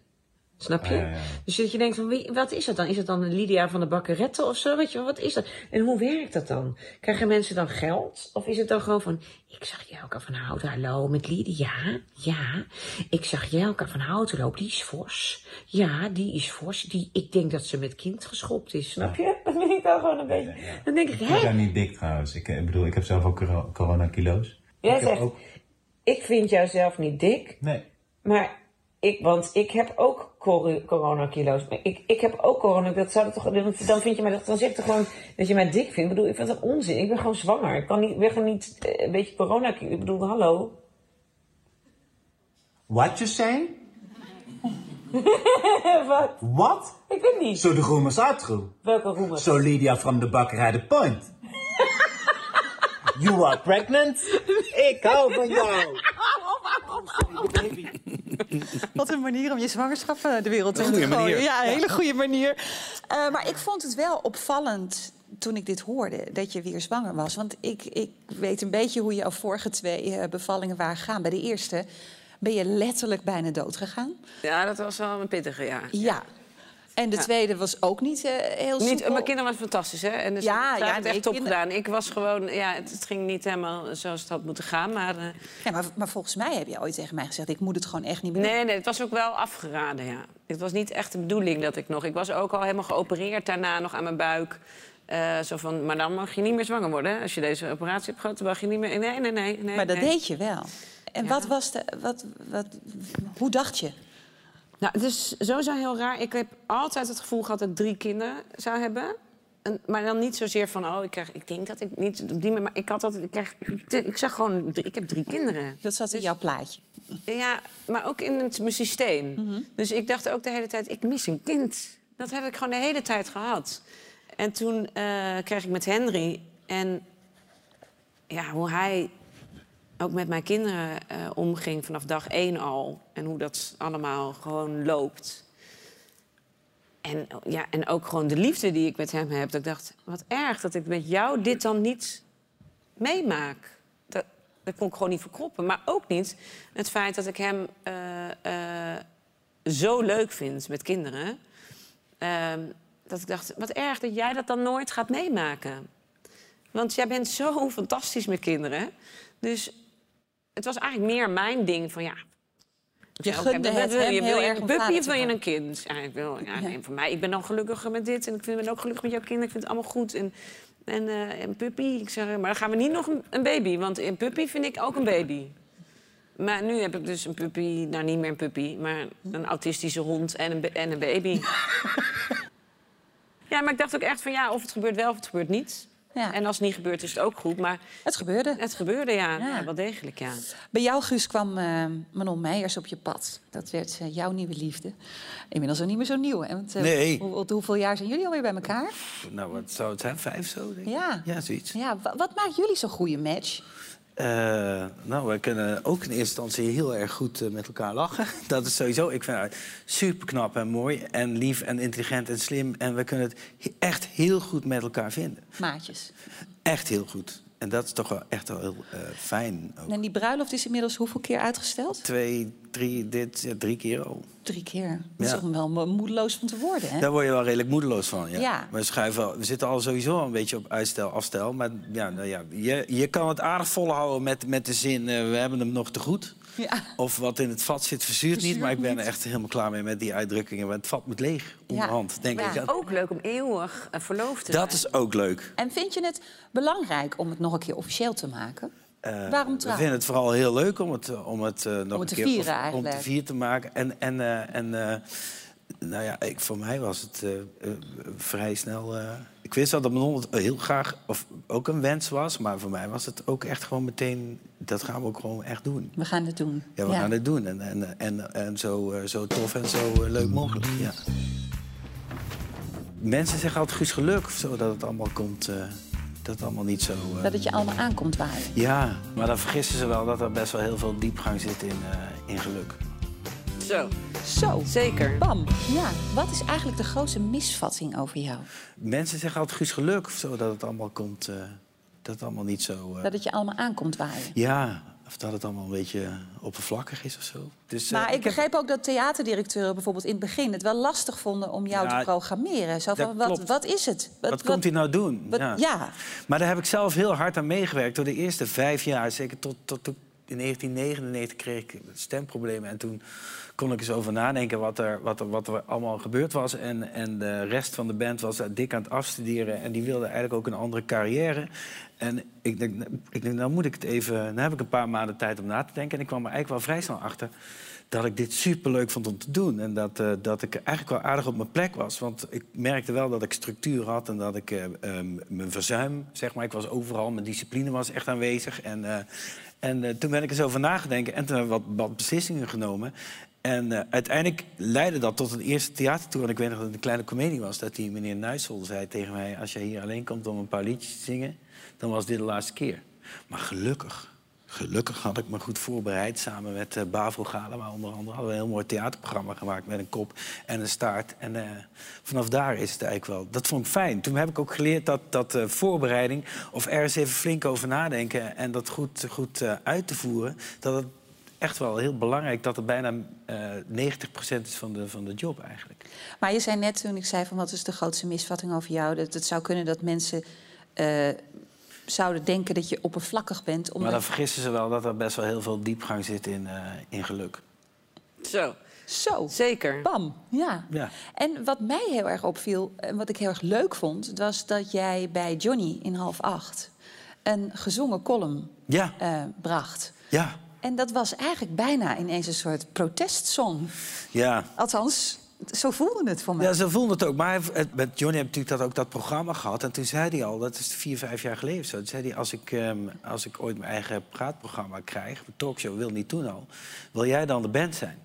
Snap je? Ja. Dus dat je denkt van, wie, wat is dat dan? Is dat dan Lydia van de Bakkeretten of zo? Weet je, wat is dat? En hoe werkt dat dan? Krijgen mensen dan geld? Of is het dan gewoon van, ik zag Jelka van Houten, hallo, met Lydia? Ja, ik zag Jelka van Houten lopen, die is fors. Ja, die is fors. Die, ik denk dat ze met kind geschopt is, snap je? Ik dan gewoon een beetje... Dan denk ik, Ik hè? ben niet dik trouwens. Ik, ik bedoel, ik heb zelf ook coro- corona-kilo's. Jij ik zegt, ik vind jou zelf niet dik. Nee. Maar ik, want ik heb ook cor- coronakilo's. Ik, ik heb ook corona. Dat zou dat toch, dan- vind je mij, dan zeg je toch gewoon dat je mij dik vindt. Ik bedoel, ik vind dat onzin. Ik ben gewoon zwanger. Ik kan niet, ik ben gewoon niet eh, een beetje corona. Ik bedoel, hallo. What you saying? Wat? What? Ik weet niet. The rumors are true. Welke rumors? So Lydia from the bakkerij de Point. you are pregnant? Ik hou van jou. Wat een manier om je zwangerschap eh, de wereld in Een te goede gooien. manier. Ja, een hele goede manier. Eh, maar ik vond het wel opvallend toen ik dit hoorde, dat je weer zwanger was. Want ik, ik weet een beetje hoe jouw vorige twee eh, bevallingen waren gegaan. Bij de eerste ben je letterlijk bijna dood gegaan. Ja, dat was wel een pittige, ja. Ja. En de Ja. tweede was ook niet eh, heel Niet, soepel. mijn kinderen was fantastisch, hè? En dus Ja, ja, het nee, echt top gedaan. Ik was gewoon, ja, het, het ging niet helemaal zoals het had moeten gaan, maar... eh, Ja, maar, maar volgens mij heb je ooit tegen mij gezegd... ik moet het gewoon echt niet meer doen. Nee, nee, het was ook wel afgeraden, ja. Het was niet echt de bedoeling dat ik nog... Ik was ook al helemaal geopereerd daarna nog aan mijn buik. Eh, zo van, maar dan mag je niet meer zwanger worden. hè. Als je deze operatie hebt gehad, dan mag je niet meer... Nee, nee, nee. nee Maar dat nee. deed je wel. En wat was de... Wat, wat, hoe dacht je? Nou, het is sowieso heel raar. Ik heb altijd het gevoel gehad dat ik drie kinderen zou hebben. En, maar dan niet zozeer van, oh, ik, krijg, ik denk dat ik niet op die manier... Maar ik had altijd, ik, krijg, ik zag gewoon, ik heb drie kinderen. Dat zat in jouw plaatje. Ja, maar ook in het, mijn systeem. Dus ik dacht ook de hele tijd, ik mis een kind. Dat heb ik gewoon de hele tijd gehad. En toen eh, kreeg ik met Henry. En ja, hoe hij ook met mijn kinderen eh, omging vanaf dag één al. En hoe dat allemaal gewoon loopt. En, ja, en ook gewoon de liefde die ik met hem heb. Dat ik dacht, wat erg dat ik met jou dit dan niet meemaak. Dat, dat kon ik gewoon niet verkroppen. Maar ook niet het feit dat ik hem eh, eh, zo leuk vind met kinderen. Ehm, dat ik dacht, wat erg dat jij dat dan nooit gaat meemaken. Want jij bent zo fantastisch met kinderen. Dus het was eigenlijk meer mijn ding van ja. Je gunde het wil je? Wil je een puppy of wil je een kind? Ja, ik wil, ja, nee, voor mij, ik ben dan gelukkiger met dit en ik vind, ben ook gelukkig met jouw kinderen. Ik vind het allemaal goed. En, en een puppy, ik zeg, maar dan gaan we niet nog een, een baby. Want een puppy vind ik ook een baby. Maar nu heb ik dus een puppy, nou niet meer een puppy, maar een autistische hond en een, en een baby. ja, maar ik dacht ook echt van ja, of het gebeurt wel of het gebeurt niet. Ja. En als het niet gebeurt, is het ook goed. Maar Het gebeurde. het gebeurde, ja. Ja. ja. wel degelijk, ja. Bij jou, Guus, kwam eh, Manon Meijers op je pad. Dat werd eh, jouw nieuwe liefde. Inmiddels ook niet meer zo nieuw. Hè? Want, eh, Nee. hoe- hoe- hoeveel jaar zijn jullie alweer bij elkaar? Nou, wat zou het zijn? Vijf zo, denk ik? Ja. Ja, zoiets. ja wa- wat maakt jullie zo'n goede match? Eh, nou, wij kunnen ook in eerste instantie heel erg goed eh, met elkaar lachen. Dat is sowieso, ik vind haar super knap en mooi en lief en intelligent en slim. En we kunnen het he- echt heel goed met elkaar vinden. Maatjes. Echt heel goed. En dat is toch wel echt wel heel eh, fijn. Ook. En die bruiloft is inmiddels hoeveel keer uitgesteld? Twee, drie, dit, ja, drie keer al. Drie keer. Dat is Ja. toch wel mo- moedeloos van te worden, hè? Daar word je wel redelijk moedeloos van. Ja. Ja. We, schuiven, we zitten al sowieso een beetje op uitstel, afstel. Maar ja, nou ja, je, je kan het aardig volhouden met, met de zin... eh, we hebben hem nog te goed. Ja. Of wat in het vat zit, verzuurt, niet. Maar ik ben er echt helemaal klaar mee met die uitdrukkingen. Want het vat moet leeg onderhand, denk Ja, ik. Dat, ook leuk om eeuwig eh, verloofd te dat zijn. is ook leuk. En vind je het belangrijk om het nog een keer officieel te maken? Eh, Waarom we trouw? vinden het vooral heel leuk om het, eh, om het eh, nog het een te keer vieren of- om eigenlijk. te vieren te maken. En, en, eh, en eh, nou ja, ik, voor mij was het vrij snel. Ik wist dat Manon het heel graag of ook een wens was, maar voor mij was het ook echt gewoon meteen. Dat gaan we ook gewoon echt doen. We gaan het doen. Ja, we gaan het doen. En, en, en, en zo, eh, zo tof en zo eh, leuk mogelijk. Ja. Mensen zeggen altijd Guus geluk of zo, dat het allemaal komt. eh, dat het allemaal niet zo. eh, Dat het je allemaal aankomt waaien. ja, maar dan vergissen ze wel dat er best wel heel veel diepgang zit in, in geluk. Zo. Zo. Zeker. Bam. Ja. Wat is eigenlijk de grootste misvatting over jou? Mensen zeggen altijd Guus geluk of zo, dat het allemaal komt. eh, dat het allemaal niet zo. eh, Dat het je allemaal aankomt waaien. Ja, of dat het allemaal een beetje oppervlakkig is of zo. Dus, eh, Maar ik begreep ook dat theaterdirecteuren bijvoorbeeld in het begin het wel lastig vonden om jou Ja, te programmeren. Zo van, wat, wat is het? Wat, Wat komt hij nou doen? wat- ja. ja. Maar daar heb ik zelf heel hard aan meegewerkt. Door de eerste vijf jaar, zeker tot, tot, tot in 1999 kreeg ik stemproblemen. En toen kon ik eens over nadenken wat er, wat er, wat er allemaal gebeurd was. En, en de rest van de band was dik aan het afstuderen. En die wilde eigenlijk ook een andere carrière. En ik denk, ik denk, nou moet ik het even... Dan heb ik een paar maanden tijd om na te denken. En ik kwam er eigenlijk wel vrij snel achter dat ik dit superleuk vond om te doen. En dat, eh, dat ik eigenlijk wel aardig op mijn plek was. Want ik merkte wel dat ik structuur had en dat ik ehm, mijn verzuim, zeg maar, ik was overal, mijn discipline was echt aanwezig. En, en eh, toen ben ik eens over nagedenken en toen heb ik wat, beslissingen genomen. En eh, uiteindelijk leidde dat tot een eerste theatertour. En ik weet nog dat het een kleine comedie was. Dat die meneer Nuissel zei tegen mij... als je hier alleen komt om een paar liedjes te zingen... dan was dit de laatste keer. Maar gelukkig, gelukkig had ik me goed voorbereid. Samen met eh Bavo Galema onder andere hadden we een heel mooi theaterprogramma gemaakt... met een kop en een staart. En eh, vanaf daar is het eigenlijk wel... Dat vond ik fijn. Toen heb ik ook geleerd dat, dat eh, voorbereiding... of ergens even flink over nadenken... en dat goed, goed uit te voeren... dat het echt wel heel belangrijk dat het bijna eh 90% is van de, van de job eigenlijk. Maar je zei net toen ik zei van wat is de grootste misvatting over jou... dat het zou kunnen dat mensen zouden denken dat je oppervlakkig bent. Maar Omdat... dan vergissen ze wel dat er best wel heel veel diepgang zit in, eh, in geluk. Zo. Zo. Zeker. Bam. Ja. Ja. En wat mij heel erg opviel en wat ik heel erg leuk vond... was dat jij bij Johnny in half acht een gezongen column Ja. eh, bracht. Ja, En dat was eigenlijk bijna ineens een soort protestsong. ja. Althans, zo voelde het voor mij. Ja, ze voelden het ook. Maar met Johnny heb natuurlijk dat, ook dat programma gehad. En toen zei hij al, dat is vier, vijf jaar geleden zo... Toen zei hij, als ik, ehm, als ik ooit mijn eigen praatprogramma krijg... een talkshow, wil niet toen al... wil jij dan de band zijn?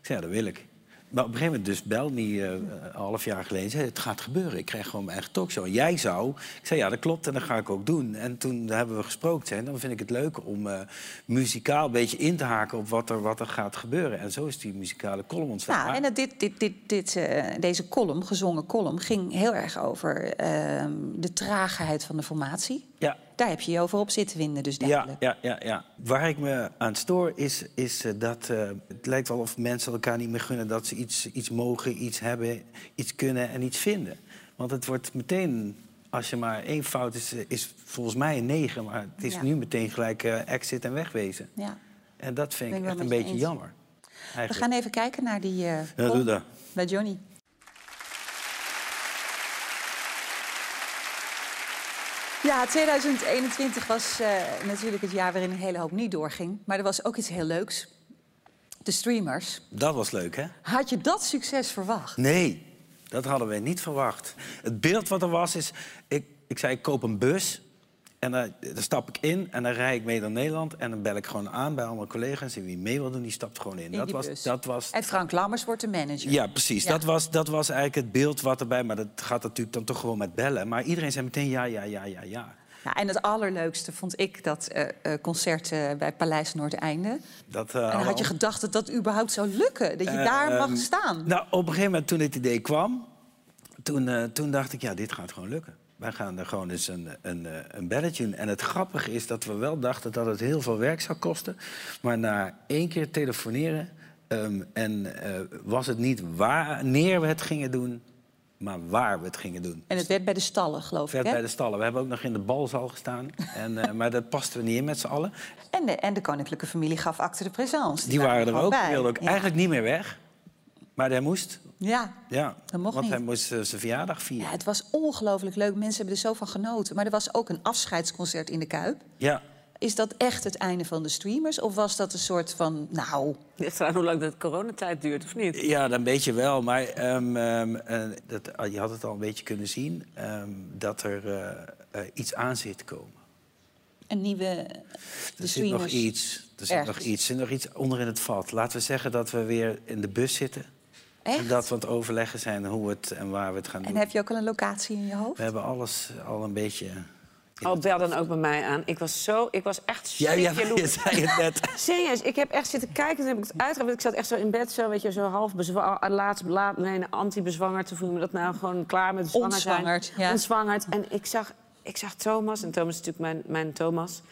Ik zei, ja, dat wil ik. Maar op een gegeven moment dus belde hij eh, een half jaar geleden... zei, het gaat gebeuren, ik krijg gewoon mijn eigen talkshow. En jij zou... Ik zei, ja, dat klopt en dat ga ik ook doen. En toen hebben we gesproken. Zei, dan vind ik het leuk om eh, muzikaal een beetje in te haken... op wat er, wat er gaat gebeuren. En zo is die muzikale column ontstaan. Nou, en dat dit, dit, dit, dit, eh, deze column, gezongen column, ging heel erg over ehm, de traagheid van de formatie. Ja. Daar heb je je over op zitten winden, dus Ja, duidelijk. ja, ja, ja. Waar ik me aan stoor is, is eh, dat eh, het lijkt wel of mensen elkaar niet meer gunnen dat ze iets, iets mogen, iets hebben, iets kunnen en iets vinden. Want het wordt meteen, als je maar één fout is, eh, is volgens mij een negen, maar het is Ja. nu meteen gelijk eh, exit en wegwezen. Ja. En dat vind ik ik echt een beetje eens. jammer. We gaan even kijken naar die eh Ja, doe dat. bij Johnny. Ja, 2021 was eh, natuurlijk het jaar waarin een hele hoop niet doorging. Maar er was ook iets heel leuks. De streamers. Dat was leuk, hè? Had je dat succes verwacht? Nee, dat hadden we niet verwacht. Het beeld wat er was is... Ik, ik Ik zei, ik koop een bus. En daar stap ik in en dan rijd ik mee naar Nederland. En dan bel ik gewoon aan bij allemaal collega's. En wie mee wil doen, die stapt gewoon in. In dat, was, dat was En Frank Lammers wordt de manager. ja, precies. Ja. Dat, was, dat was eigenlijk het beeld wat erbij... Maar dat gaat natuurlijk dan toch gewoon met bellen. Maar iedereen zei meteen ja, ja, ja, ja, ja. En het allerleukste vond ik dat eh, eh, concert eh, bij Paleis Noordeinde. Dat, En dan had je gedacht dat dat überhaupt zou lukken. Dat je daar mag Ehm, staan. Nou, op een gegeven moment toen het idee kwam... Toen, toen dacht ik, ja, dit gaat gewoon lukken. Wij gaan er gewoon eens een, een, eh, een belletje in. En het grappige is dat we wel dachten dat het heel veel werk zou kosten. Maar na één keer telefoneren... ehm, en eh, was het niet wanneer we het gingen doen... maar waar we het gingen doen. En het werd bij de stallen, geloof Het werd ik. Hè? bij de stallen. We hebben ook nog in de balzaal gestaan. En, eh, maar dat pasten we niet in met z'n allen. En, de, en de koninklijke familie gaf acte de présence. Die waren er ook. Die wilden ook Ja. eigenlijk niet meer weg. Maar hij moest. Ja, Ja, Dat mocht want niet. hij moest eh, zijn verjaardag vieren. Ja, het was ongelooflijk leuk. Mensen hebben er zo van genoten. Maar er was ook een afscheidsconcert in de Kuip. Ja. Is dat echt het einde van de streamers? Of was dat een soort van, nou... Ligt eraan hoe lang de coronatijd duurt, of niet? Ja, dan weet je wel. Maar ehm, ehm, eh, dat, ah, je had het al een beetje kunnen zien... ehm, dat er eh, iets aan zit te komen. Een nieuwe... Er zit nog iets. Er zit nog iets. Er zit nog iets onder in het vat. Laten we zeggen dat we weer in de bus zitten. Echt? Dat we aan het overleggen zijn hoe het en waar we het gaan doen. En heb je ook al een locatie in je hoofd? We hebben alles al een beetje... Oh, bel dan ook bij mij aan. Ik was zo, ik was echt Ja, ja, je zei het net. Serieus, ik heb echt zitten kijken, toen heb ik het uitgehaald. Ik zat echt zo in bed, zo, weet je, zo half laatst, laat, nee, anti-bezwangerd. Te voelen me dat nou gewoon klaar met zwanger zijn. Ontzwangerd, ja. Ontzwangerd. En ik zag, ik zag Thomas, en Thomas is natuurlijk mijn, mijn Thomas.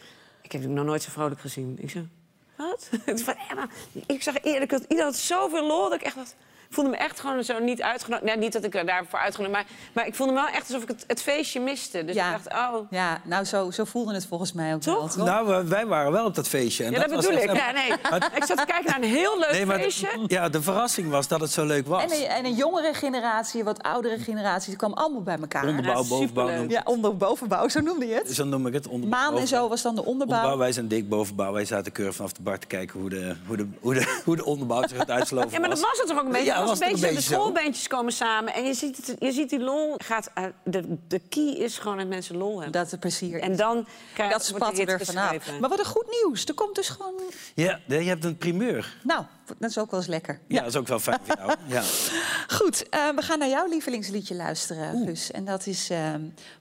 Ik heb natuurlijk nog nooit zo vrolijk gezien. Ik zei, wat? Ik zag eerlijk dat iedereen had zoveel lol dat ik echt dacht... Ik voelde me echt gewoon zo niet uitgenodigd. Nee, niet dat ik er daarvoor uitgenodigd maar, maar ik voelde me wel echt alsof ik het, het feestje miste. Dus Ja. ik dacht, oh... Ja, nou, zo, zo voelde het volgens mij ook wel. Toch? Nou, we- wij waren wel op dat feestje. En Ja, dat, was bedoel ik. Ja, nee. ik zat te kijken naar een heel leuk Nee, maar de- feestje. ja, de verrassing was dat het zo leuk was. En een, en een jongere generatie, wat oudere generatie, die kwam allemaal bij elkaar. Onderbouw, Ja, bovenbouw Ja, onder, bovenbouw, zo noemde je het. Zo noem ik het. Onderbouw, Maan en zo was dan de onderbouw. Onderbouw, wij zijn dik bovenbouw. Wij zaten keurig vanaf de bar te kijken hoe de, hoe de, hoe de, hoe de onderbouw zich het uitsloven Ja, maar dat was het toch ook een beetje? Ja, was een beetje, een de schoolbeentjes komen samen. En je ziet, het, je ziet die lol. Gaat, eh, de, de key is gewoon dat mensen lol hebben. Dat het plezier En dan krijg, dat hit er vanaf. Maar wat een goed nieuws. Er komt dus gewoon... Ja, je hebt een primeur. Nou, dat is ook wel eens lekker. Ja, dat is ook wel fijn voor jou. Ja. Goed, eh, we gaan naar jouw lievelingsliedje luisteren, Guus. En dat is eh,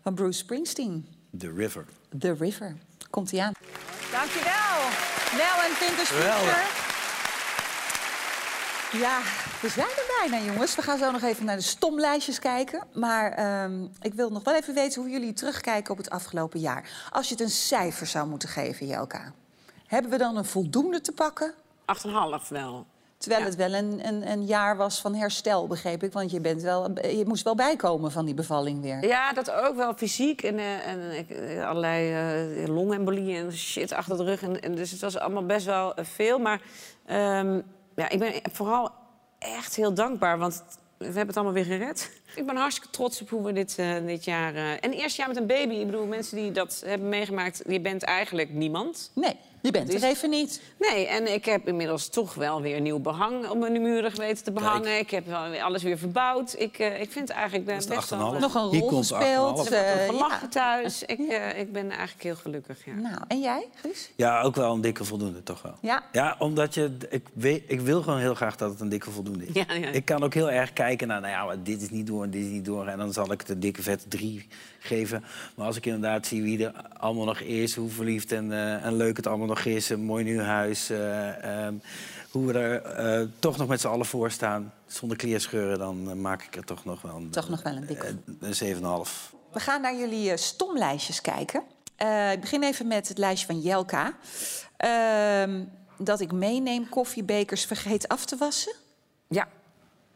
van Bruce Springsteen, The River. The River. Komt-ie aan. Dankjewel. Nel en. Picture. Ja, we zijn er bijna, jongens. We gaan zo nog even naar de stomlijstjes kijken. Maar ehm, ik wil nog wel even weten hoe jullie terugkijken op het afgelopen jaar. Als je het een cijfer zou moeten geven, Jelka. Hebben we dan een voldoende te pakken? 8,5 wel. Terwijl het wel een, een, een jaar was van herstel, begreep ik. Want je, bent wel, je moest wel bijkomen van die bevalling weer. Ja, dat ook wel fysiek. En, eh, en eh, allerlei eh longembolieën en shit achter de rug. En, en dus het was allemaal best wel veel. Maar ehm, ja, ik ben vooral echt heel dankbaar. Want we hebben het allemaal weer gered. Ik ben hartstikke trots op hoe we dit, eh, dit jaar... eh, en eerste jaar met een baby. Ik bedoel, mensen die dat hebben meegemaakt... je bent eigenlijk niemand. Nee, je bent er Dus- even niet. Nee, en ik heb inmiddels toch wel weer nieuw behang op mijn muren geweten te behangen. Ik heb alles weer verbouwd. Ik, eh, ik vind eigenlijk ben de best wel... 8,5. Nog een rol de gespeeld. 8,5. Ik heb eh, gelachen thuis. Ik, eh, ik ben eigenlijk heel gelukkig, ja. Nou, en jij, Guus? Ja, ook wel een dikke voldoende, toch wel. Ja. Ja, omdat je... Ik, weet, ik wil gewoon heel graag dat het een dikke voldoende is. Ja, ja. Ik kan ook heel erg kijken naar, nou ja, maar dit is niet door en dit is niet door. En dan zal ik het een dikke vette drie geven. Maar als ik inderdaad zie wie er allemaal nog is, hoe verliefd en, eh, en leuk het allemaal nog is, een mooi nieuw huis. eh, ehm, hoe we er eh, toch nog met z'n allen voor staan, zonder kleerscheuren, dan maak ik er toch nog wel een, Toch nog wel een dikke. een 7,5. We gaan naar jullie stomlijstjes kijken. Eh, ik begin even met het lijstje van Jelka. Ehm, dat ik meeneem koffiebekers vergeet af te wassen. Ja.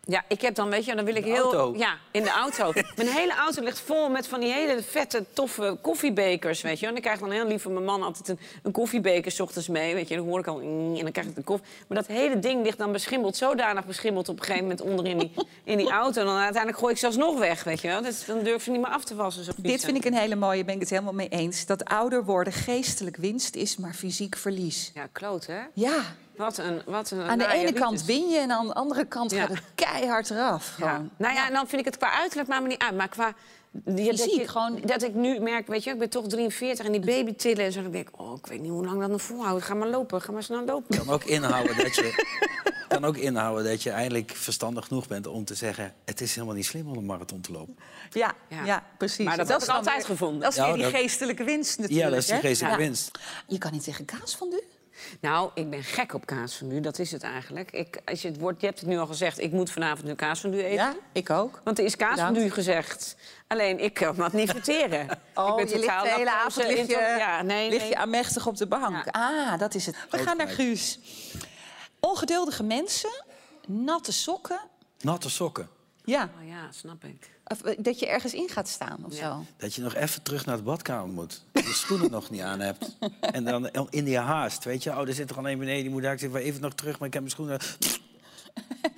Ja, ik heb dan, weet je, dan wil ik de heel... auto? Ja, in de auto. Mijn hele auto ligt vol met van die hele vette, toffe koffiebekers, weet je. En ik krijg dan heel lief van mijn man altijd een, een koffiebeker 's ochtends mee, weet je. En dan hoor ik al... En dan krijg ik de koffie. Maar dat hele ding ligt dan beschimmeld, zodanig beschimmeld op een gegeven moment onderin die, in die auto. En dan uiteindelijk gooi ik zelfs nog weg, weet je wel. Dus dan durf ze niet meer af te wassen. Zo Dit vind ik een hele mooie, ben ik het helemaal mee eens. Dat ouder worden geestelijk winst is, maar fysiek verlies. Ja, kloot, hè? Ja, Wat een... Wat een aan de ene kant win je en aan de andere kant Ja. gaat het keihard eraf. Gewoon. Nou ja, en dan vind ik het qua uiterlijk maakt me niet uit. Maar qua Die- dat, je- gewoon- dat ik nu merk, weet je, ik ben toch 43 en die baby tillen en zo. Dan denk ik, oh, ik weet niet hoe lang dat nog volhoudt. Ga maar lopen, ga maar snel lopen. kan ook inhouden dat je, kan ook inhouden dat je eindelijk verstandig genoeg bent om te zeggen... het is helemaal niet slim om een marathon te lopen. Ja, ja. precies. Maar dat heb is altijd weer- gevonden. Dat is Ja, weer die dat- geestelijke winst natuurlijk. Ja, dat is die geestelijke Ja. winst. Je kan niet tegen kaas van u. Nou, ik ben gek op kaas van nu, dat is het eigenlijk. Ik, als je, het woord, je hebt het nu al gezegd, ik moet vanavond nu kaas van nu eten. Ja, ik ook. Want er is kaas van Bedankt. nu gezegd. Alleen, ik kan dat niet verteren. Oh, ik ben je ligt totaal de hele avond lig je, ja, nee, lig nee. je aanmächtig op de bank. Ah, dat is het. We gaan naar Guus. Ongeduldige mensen, natte sokken. Natte sokken. Ja, Oh ja, snap ik. of, eh, dat je ergens in gaat staan of zo. Dat je nog even terug naar de badkamer moet. Dat je schoenen nog niet aan hebt. En dan in die haast, weet je. Oh, er zit er gewoon één beneden, die moet daar. Ik zeg, "Wel, even nog terug, maar ik heb mijn schoenen...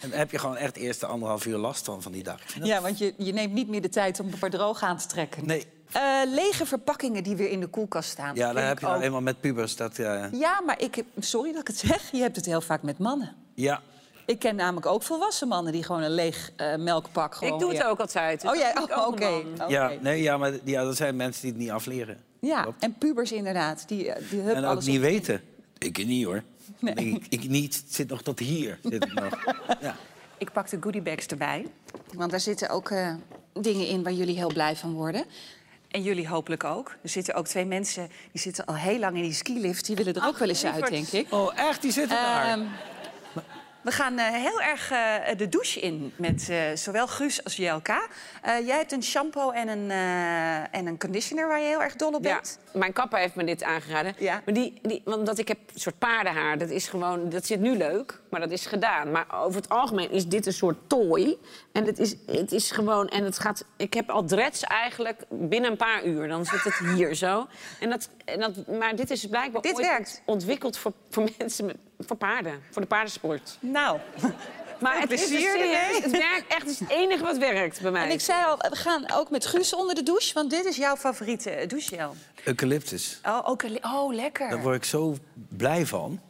En dan heb je gewoon echt eerst de anderhalf uur last van, van die dag. Dat- Ja, want je, je neemt niet meer de tijd om er droog aan te trekken. Nee, Eh, lege verpakkingen die weer in de koelkast staan. ja, ik heb je ook. nou eenmaal met pubers. Dat, Ja, maar ik sorry dat ik het zeg, je hebt het heel vaak met mannen. ja, Ik ken namelijk ook volwassen mannen die gewoon een leeg eh, melkpak gewoon Ik doe het weer- ook altijd. dus Oh, ik Oh, ook oké. ja, nee, ja, maar ja, dat zijn mensen die het niet afleren. Ja, Klopt. en pubers inderdaad. Die, eh, die hup En ook niet op- weten. Ik niet hoor. Ik, ik niet, het zit nog tot hier. Zit het nog. Ja. Ik pak de goodiebags erbij. Want daar zitten ook eh, dingen in waar jullie heel blij van worden. En jullie hopelijk ook. Er zitten ook twee mensen die zitten al heel lang in die skilift. Die willen er ook wel eens uit, denk ik. Oh, echt? Die zitten daar? We gaan eh, heel erg eh, de douche in met eh, zowel Guus als Jelka. Eh, jij hebt een shampoo en een, en een conditioner waar je heel erg dol op Ja, bent. mijn kapper heeft me dit aangeraden. Ja. Maar die, die, want dat ik heb een soort paardenhaar, dat is gewoon, dat zit nu leuk, maar dat is gedaan. Maar over het algemeen is dit een soort tooi. En het is, het is gewoon, en het gaat, ik heb al dreads eigenlijk binnen een paar uur. Dan zit het hier zo. En dat, en dat, maar dit is blijkbaar Dit ooit werkt. ontwikkeld voor, voor mensen, met, voor paarden, voor de paardensport. Nou, Maar het, is dus plezier serieus, het werkt echt, het is het enige wat werkt bij mij. en ik zei al, we gaan ook met Guus onder de douche. Want dit is jouw favoriete douchegel. Eucalyptus. Oh, oh, lekker. Daar word ik zo blij van.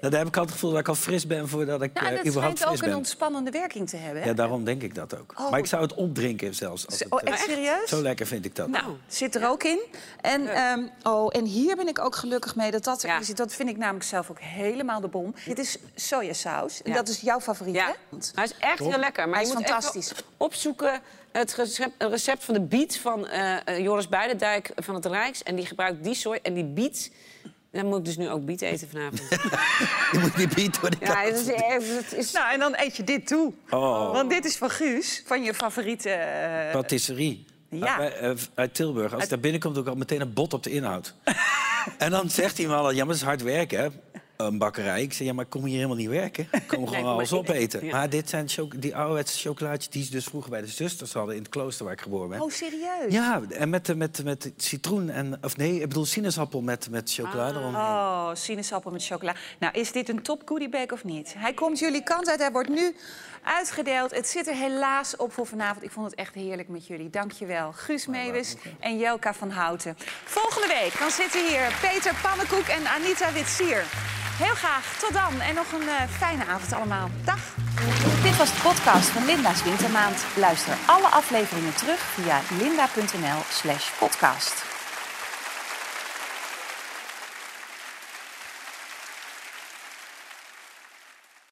Nou, daar heb ik altijd het gevoel dat ik al fris ben voordat ik Nou, eh, dat überhaupt schijnt ook fris een ben. ontspannende werking te hebben. hè? Ja, daarom denk ik dat ook. Oh. Maar ik zou het opdrinken zelfs. Als het, Oh, echt serieus? Zo lekker vind ik dat. Nou, zit er ook in. En, ehm, oh, en hier ben ik ook gelukkig mee dat dat erin zit. Dat vind ik namelijk zelf ook helemaal de bom. Dit is sojasaus. En dat is jouw favoriet, Ja. hè? Hij is echt heel lekker. Maar Hij je is moet fantastisch. even opzoeken het recept, het van de biet van eh, eh, Joris Beidendijk van het Rijks. En die gebruikt die soort. En die biet... Dan moet ik dus nu ook biet eten vanavond. Je moet die beat door de ja, het is, echt- het is... Nou, en dan eet je dit toe. Oh. Want dit is van Guus, van je favoriete... eh, Patisserie. Ja. Bij- eh, uit Tilburg. Als ik daar binnenkomt, doe ik al meteen een bot op de inhoud. en dan zegt hij me al, ja, maar dat is hard werken, hè? Een bakkerij. Ik zeg, ja, maar ik kom hier helemaal niet werken. Ik kom gewoon maar- alles opeten. Ja. Maar dit zijn die ouderwetse chocolaatjes die ze dus vroeger bij de zusters hadden... in het klooster waar ik geboren ben. Oh, serieus? Ja, en met, met, met citroen en... Of nee, ik bedoel sinaasappel met, met chocolade eromheen. Oh, sinaasappel met chocola. Nou, is dit een top goodiebag of niet? Hij komt jullie kant uit, hij wordt nu uitgedeeld. Het zit er helaas op voor vanavond. Ik vond het echt heerlijk met jullie. Dank je wel. Guus Meeuwis en Jelka van Houten. Volgende week dan zitten hier Peter Pannenkoek en Anita Witsier. Heel graag. Tot dan. En nog een eh, fijne avond allemaal. Dag. Dit was de podcast van Linda's Wintermaand. Luister alle afleveringen terug via linda.nl slash podcast.